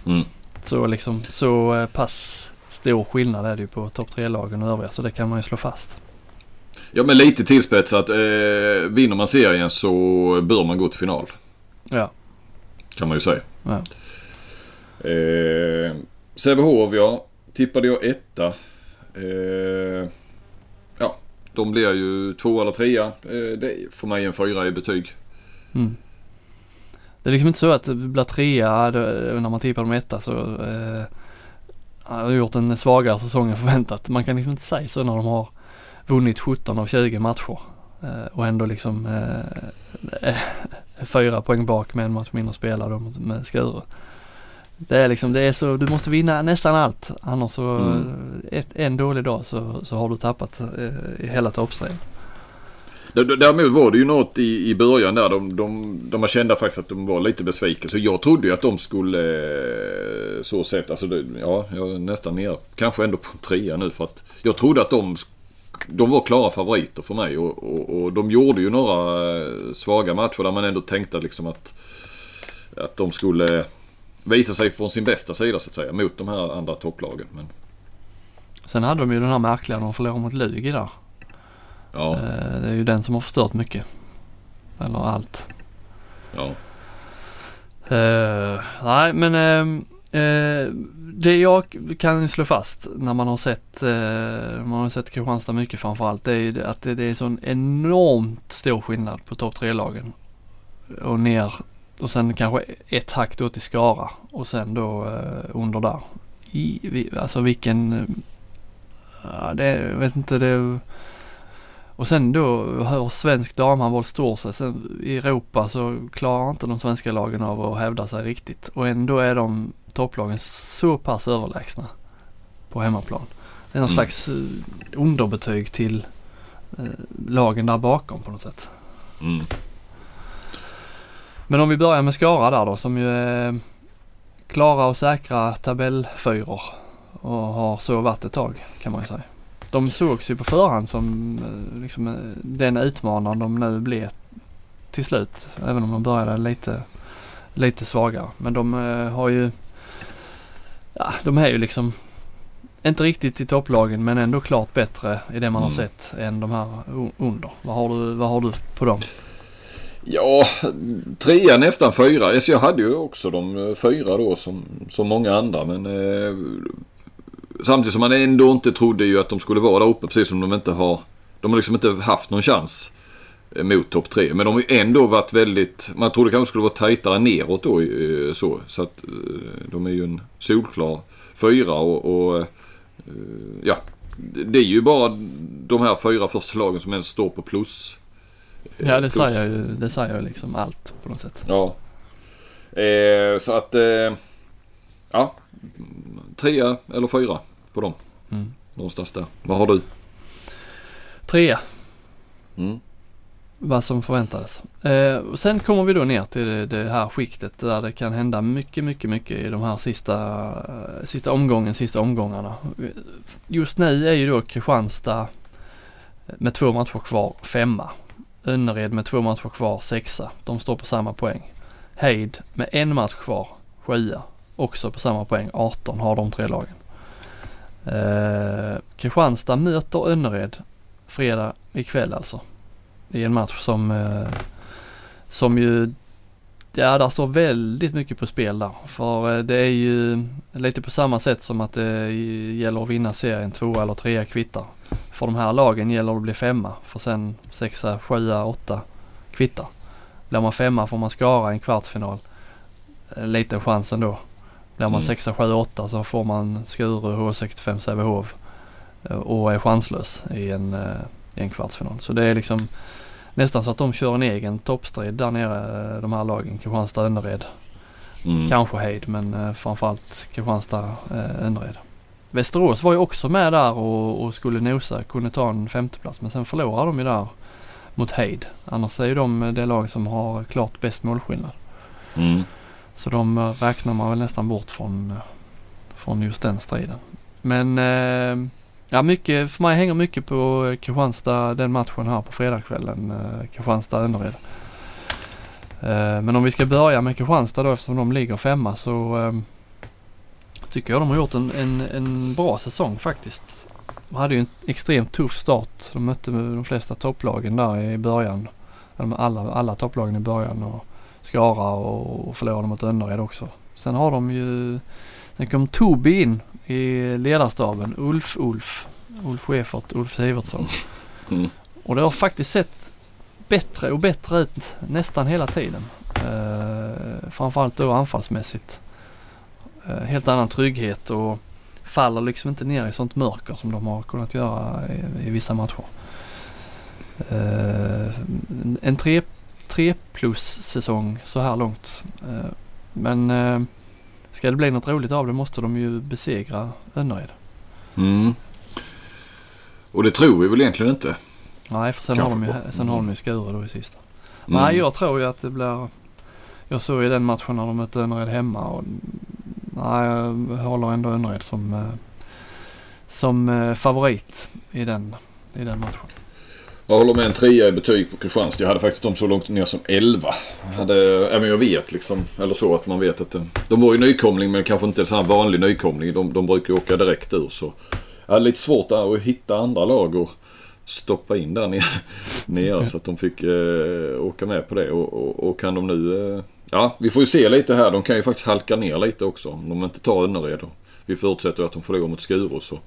Mm. Så liksom så eh, pass stor skillnad är det ju på topp tre-lagen och övriga så det kan man ju slå fast. Ja men lite tillspetsat. Eh, vinner man serien så bör man gå till final. Ja. Kan man ju säga. Ja. Eh, Sävehof ja tippade jag etta. Eh, ja, de blir ju två eller trea. Eh, det är för mig en fyra i betyg. Mm. Det är liksom inte så att det blir trea eh, när man tippar dem etta så eh, har gjort en svagare säsong än förväntat. Man kan liksom inte säga så när de har vunnit 17 av 20 matcher eh, och ändå liksom eh, eh, fyra poäng bak med en match mindre spelad med Skuru. Det är liksom, det är så, du måste vinna nästan allt. Annars så, mm. ett, en dålig dag så, så har du tappat eh, hela toppstriden. Däremot var det ju något i, i början där. De, de, de var kända faktiskt att de var lite besvikna. Så jag trodde ju att de skulle eh, så sett, alltså det, ja, jag är nästan nere. Kanske ändå på trea nu för att jag trodde att de de var klara favoriter för mig och, och, och de gjorde ju några eh, svaga matcher där man ändå tänkte liksom att, att de skulle visa sig från sin bästa sida så att säga mot de här andra topplagen. Men... Sen hade de ju den här märkliga när de förlorade mot Lugi där. Ja. Eh, det är ju den som har förstört mycket. Eller allt. Ja. Uh, nej men uh, uh, det jag kan slå fast när man har sett, man har sett Kristianstad mycket framförallt. Det är att det, det är sån enormt stor skillnad på topp tre lagen och ner och sen kanske ett hack då till Skara och sen då eh, under där. I, alltså vilken, eh, det, jag vet inte det. Och sen då hur svensk damhandboll står sig. Sen i Europa så klarar inte de svenska lagen av att hävda sig riktigt. Och ändå är de topplagen så pass överlägsna på hemmaplan. Det är någon mm. slags eh, underbetyg till eh, lagen där bakom på något sätt. Mm. Men om vi börjar med Skara där då som ju är klara och säkra tabellfyror och har så varit ett tag kan man ju säga. De sågs ju på förhand som eh, liksom, eh, den utmanaren de nu blev till slut. Även om de började lite, lite svagare. Men de uh, har ju, ja de är ju liksom inte riktigt i topplagen men ändå klart bättre i det man mm. har sett än de här under. Vad har du, vad har du på dem? Ja, trea nästan fyra. Så jag hade ju också de eh, fyra då som, som många andra men eh, samtidigt som man ändå inte trodde ju att de skulle vara där uppe precis som de inte har. De har liksom inte haft någon chans eh, mot topp tre. Men de har ju ändå varit väldigt, man trodde kanske skulle vara tajtare neråt då eh, så. Så att eh, de är ju en solklar fyra och, och ja. Det är ju bara de här fyra första lagen som ens står på plus Ja det Plus- säger ju, det säger ju liksom allt på något sätt. Ja. Eh, så att, eh, ja. Trea eller fyra på dem. Mm. Någonstans där. Vad har du? Trea, Mm. vad som förväntades. Eh, sen kommer vi då ner till det, det här skiktet där det kan hända mycket, mycket, mycket i de här sista, eh, sista omgången, sista omgångarna. Just nu är ju då Kristianstad med två matcher kvar femma. Önnered med två matcher kvar sexa. De står på samma poäng. Heid med en match kvar sjua. Också på samma poäng. 18 har de tre lagen. Eh, Kristianstad möter Önnered fredag ikväll alltså. Det är en match som, eh, som ju, ja där står väldigt mycket på spel där. För eh, det är ju lite på samma sätt som att det gäller att vinna serien två eller trea kvittar. För de här lagen gäller det att bli femma. För sen sexa, sjua, åtta kvittar. Blir man femma får man skara en kvartsfinal. En liten chans ändå. Blir man Mm. sexa, sjua, åtta så får man Skuru, H65, Sävehof eh, och är chanslös i en, eh, i en kvartsfinal. Så det är liksom nästan så att de kör en egen toppstrid där nere, eh, de här lagen. Kristianstad, Önnered. Mm. Kanske Heid men eh, framförallt Kristianstad, eh, Önnered. Västerås var ju också med där och, och skulle nosa, kunde ta en femteplats men sen förlorade de ju där mot Heid. Annars är ju de det lag som har klart bäst målskillnad. Mm. Så de eh, räknar man väl nästan bort från, eh, från just den striden. Men eh, ja, mycket, för mig hänger mycket på eh, Kristianstad, den matchen här på fredagskvällen. Eh, Kristianstad-Önnered. Eh, men om vi ska börja med Kristianstad då eftersom de ligger femma så tycker jag de har gjort en, en, en bra säsong faktiskt. De hade ju en extremt tuff start. De mötte de flesta topplagen där i början. Alla, alla topplagen i början. Och, Skara och, och förlorade mot Önnered också. Sen har de ju, sen kom Tobi in i ledarstaben, Ulf Ulf, Schäfert, Ulf Sivertsson. Mm. Och det har faktiskt sett bättre och bättre ut nästan hela tiden. Uh, framförallt då anfallsmässigt. Eh, helt annan trygghet och faller liksom inte ner i sånt mörker som de har kunnat göra i, i vissa matcher. Eh, en tre, tre plus säsong så här långt. Eh, men ska det bli något roligt av det måste de ju besegra Önnered. Mm. Och det tror vi väl egentligen inte. Nej, för sen har, de ju, sen har de ju Skure då i sista. Mm. Nej, jag tror ju att det blir... Jag såg ju den matchen när de mötte Önnered hemma och nej, jag håller ändå Önnered som, eh, som eh, favorit i den, i den matchen. Jag håller med en trea i betyg på Kristianstad. Jag hade faktiskt dem så långt ner som 11. Jag hade, även jag vet liksom, eller så att man vet att det, de var ju nykomling men kanske inte så här vanlig nykomling. De, de brukar ju åka direkt ur så. Jag hade lite svårt där att hitta andra lag och stoppa in där nere, nere så att de fick eh, åka med på det. Och, och, och kan de nu... Eh, ja, vi får ju se lite här. De kan ju faktiskt halka ner lite också om de inte tar Önnered. Vi förutsätter att de förlorar mot Skuru så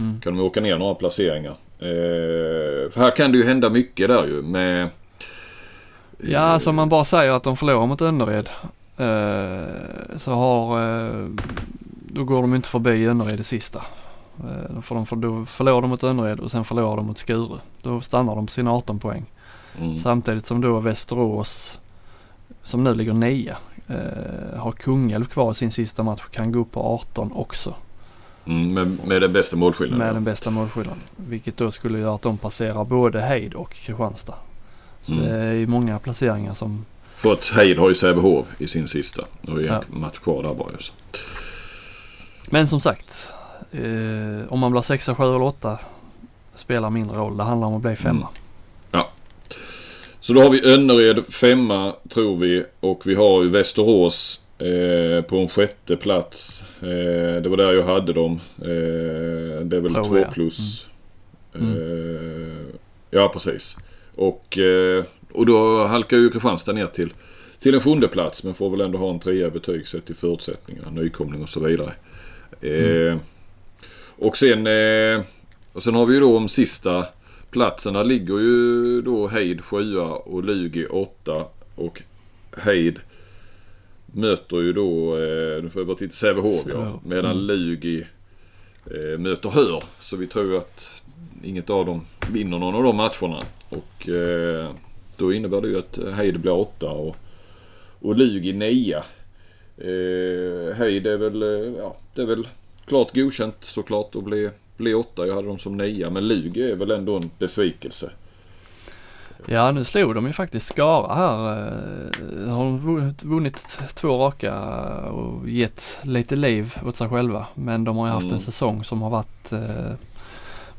Mm. kan de åka ner några placeringar. Eh, för här kan det ju hända mycket där ju med... Ja, alltså om man bara säger att de förlorar mot Önnered eh, så har... Eh, då går de inte förbi Önnered i sista. Eh, för de, för då förlorar de mot Önnered och sen förlorar de mot Skuru. Då stannar de på sina 18 poäng. Mm. Samtidigt som då Västerås, som nu ligger nia, eh, har Kungälv kvar i sin sista match och kan gå upp på 18 också. Mm, med, med den bästa målskillnaden. Med den bästa målskillnaden. Vilket då skulle göra att de passerar både Heid och Kristianstad. Så Mm. det är ju många placeringar som, För att Heid har ju Sävehof i sin sista. Och en Ja. match kvar där bara ju. så. men som sagt, eh, om man blir sexa, sju eller åtta spelar mindre roll. Det handlar om att bli femma. Så då har vi Önnered femma tror vi och vi har ju Västerås eh, på en sjätte plats. Eh, det var där jag hade dem. Eh, det är väl Tror två jag. plus. Mm. Eh, ja precis. Och, eh, och då halkar ju Kristianstad ner till, till en sjunde plats men får väl ändå ha en trea betyg sett till förutsättningar, nykomling och så vidare. Eh, Och sen, och sen har vi ju då om sista platsen. Där ligger ju då Heid 7 och Lugi 8 och Heid möter ju då, eh, nu får jag bara titta, Sävehof ja. Medan Mm. Lugi eh, möter Hör. Så vi tror att inget av dem vinner någon av de matcherna. Och eh, då innebär det ju att Heid blir åtta och, och Lugi nia. Eh, Heid är väl, eh, ja, det är väl klart godkänt såklart att bli, bli åtta. Jag hade dem som nia. Men Lugi är väl ändå en besvikelse. Ja, nu slog de ju faktiskt Skara här. Eh, har de vunnit två raka och gett lite liv åt sig själva. Men de har ju haft Mm. en säsong som har varit, eh,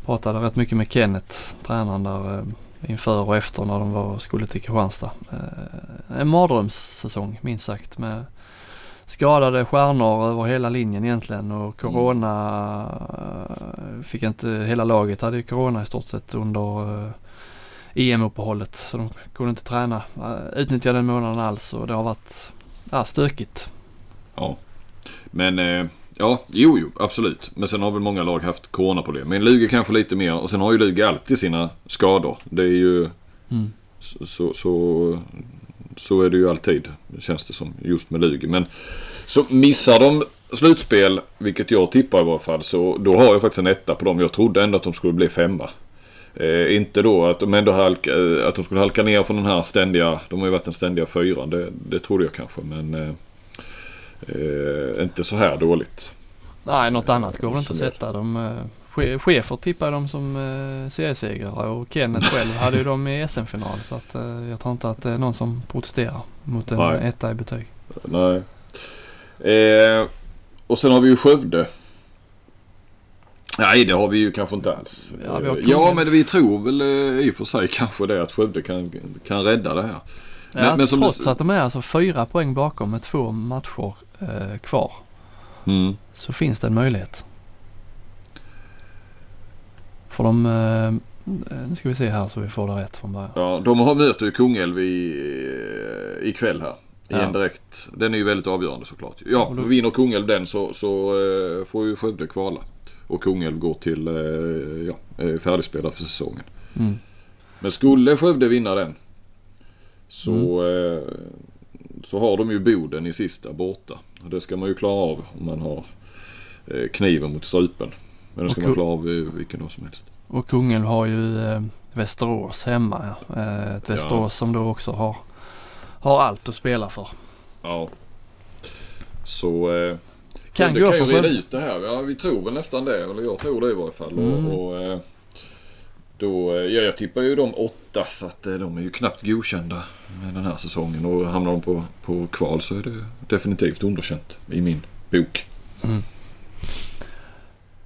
pratade rätt mycket med Kenneth, tränaren där eh, inför och efter när de var, skulle till Kristianstad. Eh, en mardrömssäsong minst sagt med skadade stjärnor över hela linjen egentligen och Corona eh, fick inte, hela laget hade ju Corona i stort sett under eh, EM-uppehållet så de kunde inte träna, eh, utnyttja den månaden alls och det har varit ja, stökigt. Ja. Men ja, jo, jo, absolut. Men sen har väl många lag haft coronaproblem. Men Lugi kanske lite mer. Och sen har ju Lugi alltid sina skador. Det är ju Mm. så, så, så, så är det ju alltid. Känns det som. Just med Lugi. Men så missar de slutspel, vilket jag tippar i varje fall. Så då har jag faktiskt en etta på dem. Jag trodde ändå att de skulle bli femma. Eh, inte då att de ändå halka, eh, att de skulle halka ner från den här ständiga, de har ju varit den ständiga fyran. Det, det trodde jag kanske men eh, eh, inte så här dåligt. Nej, något annat går väl inte att sätta. De, eh, Schäfer tippade dem som eh, seriesegrare och Kenneth själv hade ju dem i SM-final så att eh, jag tror inte att det är någon som protesterar mot en Nej. etta i betyg. Nej. Eh, och sen har vi ju Skövde. Nej det har vi ju kanske inte alls. Ja, Eh, ja men vi tror väl eh, i och för sig kanske det att Skövde kan, kan rädda det här. Men- ja, men du trots s- att de är alltså fyra poäng bakom med två matcher eh, kvar Mm. så finns det en möjlighet. För de, eh, nu ska vi se här så vi får det rätt från början. Ja, de har möter ju Kungälv i, eh, ikväll här. I Ja. en direkt. Den är ju väldigt avgörande såklart. Ja, och då- vinner Kungälv den så, så eh, får ju Skövde kvala. Och Kungälv går till eh, ja, eh, färdigspelad för säsongen. Mm. Men skulle Skövde vinna den så, Mm. eh, så har de ju Boden i sista borta. Och det ska man ju klara av om man har eh, kniven mot strupen. Men det ska man klara av vilken dag som helst. Och Kungälv har ju eh, Västerås hemma. Ja. Eh, ett Ja. Västerås som då också har, har allt att spela för. Ja. Så eh, Kan det kan ju reda ut det här. Ja, vi tror väl nästan det. Eller jag tror det i varje fall. Mm. Och, och, eh, då, eh, ja, jag tippar ju de åtta så att eh, de är ju knappt godkända med den här säsongen. Och hamnar de på, på kval så är det definitivt underkänt i min bok.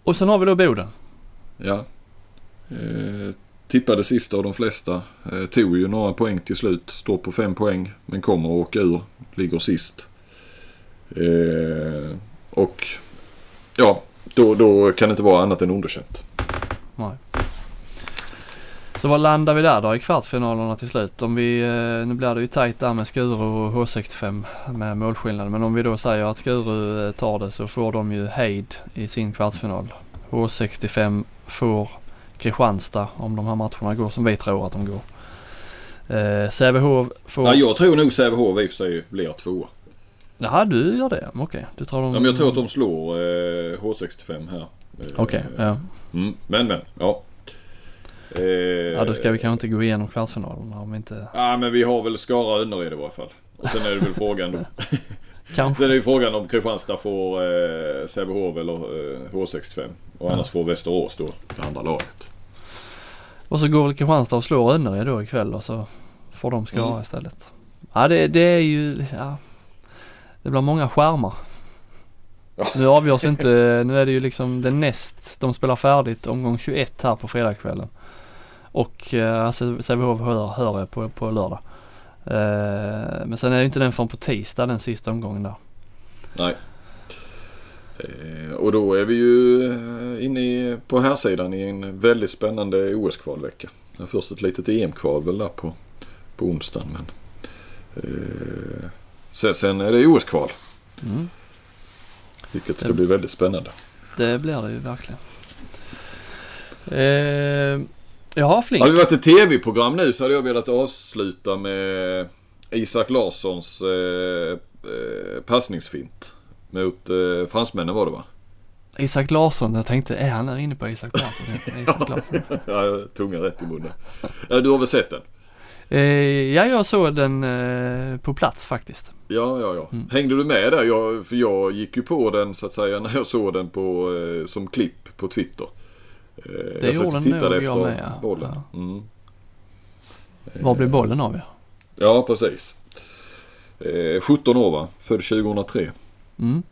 Och sen har vi då Boden. Ja. Eh, tippade sista av de flesta. Eh, tog ju några poäng till slut. Står på fem poäng. Men kommer att åka ur. Ligger sist. Eh, och ja, då, då kan det inte vara annat än underkänt. Nej. Så vad landar vi där då i kvartsfinalerna till slut? Om vi, eh, nu blir det ju tajt där med Skuru och H65 med målskillnad. Men om vi då säger att Skuru eh, tar det så får de ju Heid i sin kvartsfinal. H65 får Kristianstad om de här matcherna går som vi tror att de går. Eh, Sävehof får... Ja, jag tror nog Sävehof i och för sig blir tvåa. Jaha, du gör det? Okej, du tror de... Ja, men jag tror att de slår eh, H65 här. Eh, Okej, ja. Mm, men men, ja. Eh, Ja, då ska vi kanske inte gå igenom kvartsfinalerna om vi inte... Ja, men vi har väl Skara Önnered i varje fall. Och sen är det väl frågan då. Kanske. Sen är ju frågan om Kristianstad får eh, Sävehof eller eh, H65. Och Ja. annars får Västerås då det andra laget. Och så går väl Kristianstad och slår Önnered då ikväll och så får de Skara Mm. istället. Ja det, det är ju, ja. Det blir många skärmar. Nu avgörs inte, nu är det ju liksom det näst, de spelar färdigt omgång 21 här på fredagskvällen. Och eh, alltså Sävehof hör, hör jag på, på lördag. Eh, men sen är det inte den från på tisdag den sista omgången där. Nej. Eh, och då är vi ju eh, inne i, på här sidan i en väldigt spännande OS-kvalvecka. Det Först ett litet EM-kval väl där på, på onsdagen. Men, eh, sen, sen är det OS-kval. Mm. Vilket ska bli väldigt spännande. Det blir det ju verkligen. Eh, jaha Flink. Hade vi varit ett tv-program nu så hade jag velat avsluta med Isak Larssons eh, eh, passningsfint. Mot eh, fransmännen var det va? Isak Larsson, jag tänkte är han där inne på Isak Larsson? Ja, Isak Larsson. ja, tunga rätt i munnen. Ja, du har väl sett den? Eh, ja, jag såg den eh, på plats faktiskt. Ja, ja, ja. Mm. Hängde du med där? Jag, för jag gick ju på den så att säga när jag såg den på, eh, som klipp på Twitter. Eh, Det jag satt gjorde tittade nog jag med, ja. bollen. Ja. Mm. Var blev bollen av ja? Ja, precis. Eh, 17 år va? Född 2003. Mm.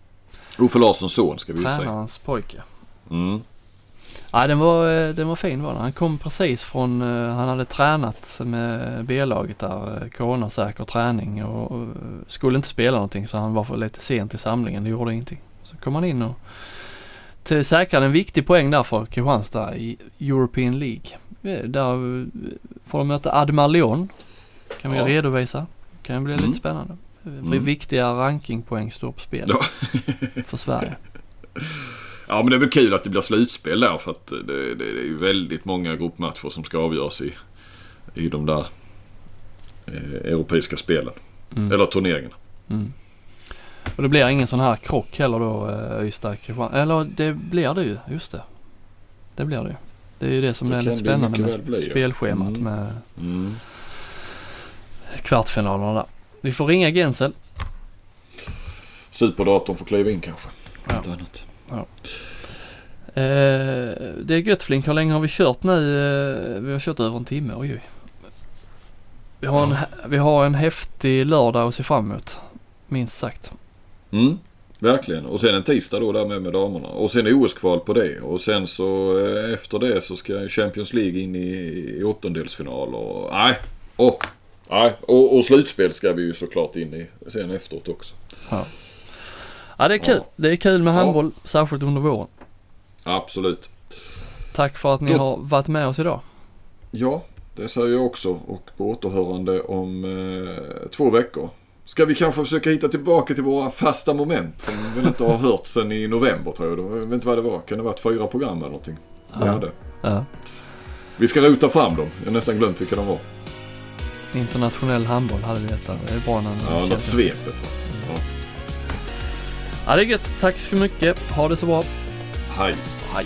Uffe Larssons son ska vi säga. Tränarens pojke. Mm. Ja, den var, eh, den var fin var den. Han kom precis från, eh, han hade tränat med B-laget där, eh, coronasäker träning och skulle inte spela någonting så han var för lite sent i samlingen, det gjorde ingenting. Så kom han in och till, säkrade en viktig poäng där för Kristianstad i European League. Eh, Där eh, får de möta Admar Leon, kan vi Ja. redovisa. Kan bli Mm. lite spännande. Eh, Mm. Viktiga rankingpoäng står på spel Ja. för Sverige. ja, men det är väl kul att det blir slutspel där för att det, det, det är ju väldigt många gruppmatcher som ska avgöras i, i de där eh, europeiska spelen. Mm. Eller turneringarna. Mm. Och det blir ingen sån här krock heller då eh, Ystad Kristianstad. Eller det blir det ju, just det. Det blir det ju. Det är ju det som Det är lite spännande med bli, ja. spelschemat Mm. med Mm. kvartsfinalerna där. Vi får ringa Gensel. Superdatorn får kliva in kanske. Ja. Annat. Eh, det är Götflink, hur länge har vi kört nu? Eh, vi har kört över en timme, oj oj. Vi har, en, vi har en häftig lördag att se fram emot. Minst sagt. Mm, verkligen. Och sen en tisdag då där med, med damerna. Och sen OS-kval på det. Och sen så eh, efter det så ska Champions League in i, i åttondelsfinal och nej. Och, nej. Och, och slutspel ska vi ju såklart in i sen efteråt också. Ja det är kul. Ja. Det är kul med Ja. handboll, särskilt under våren. Absolut. Tack för att ni Då- har varit med oss idag. Ja, det säger jag också. Och på återhörande om eh, två veckor. Ska vi kanske försöka hitta tillbaka till våra fasta moment som vi väl inte har hört sen i november tror jag. Jag vet inte vad det var. Kan det ha varit fyra program eller någonting? Vi Ja. hade. Ja. Vi ska rota fram dem. Jag har nästan glömt vilka de var. Internationell handboll hade vi hetat. Det är bra när Ja, något svepet va? Ja. Ja det är gött. Tack så mycket. Ha det så bra. Hej. Hej.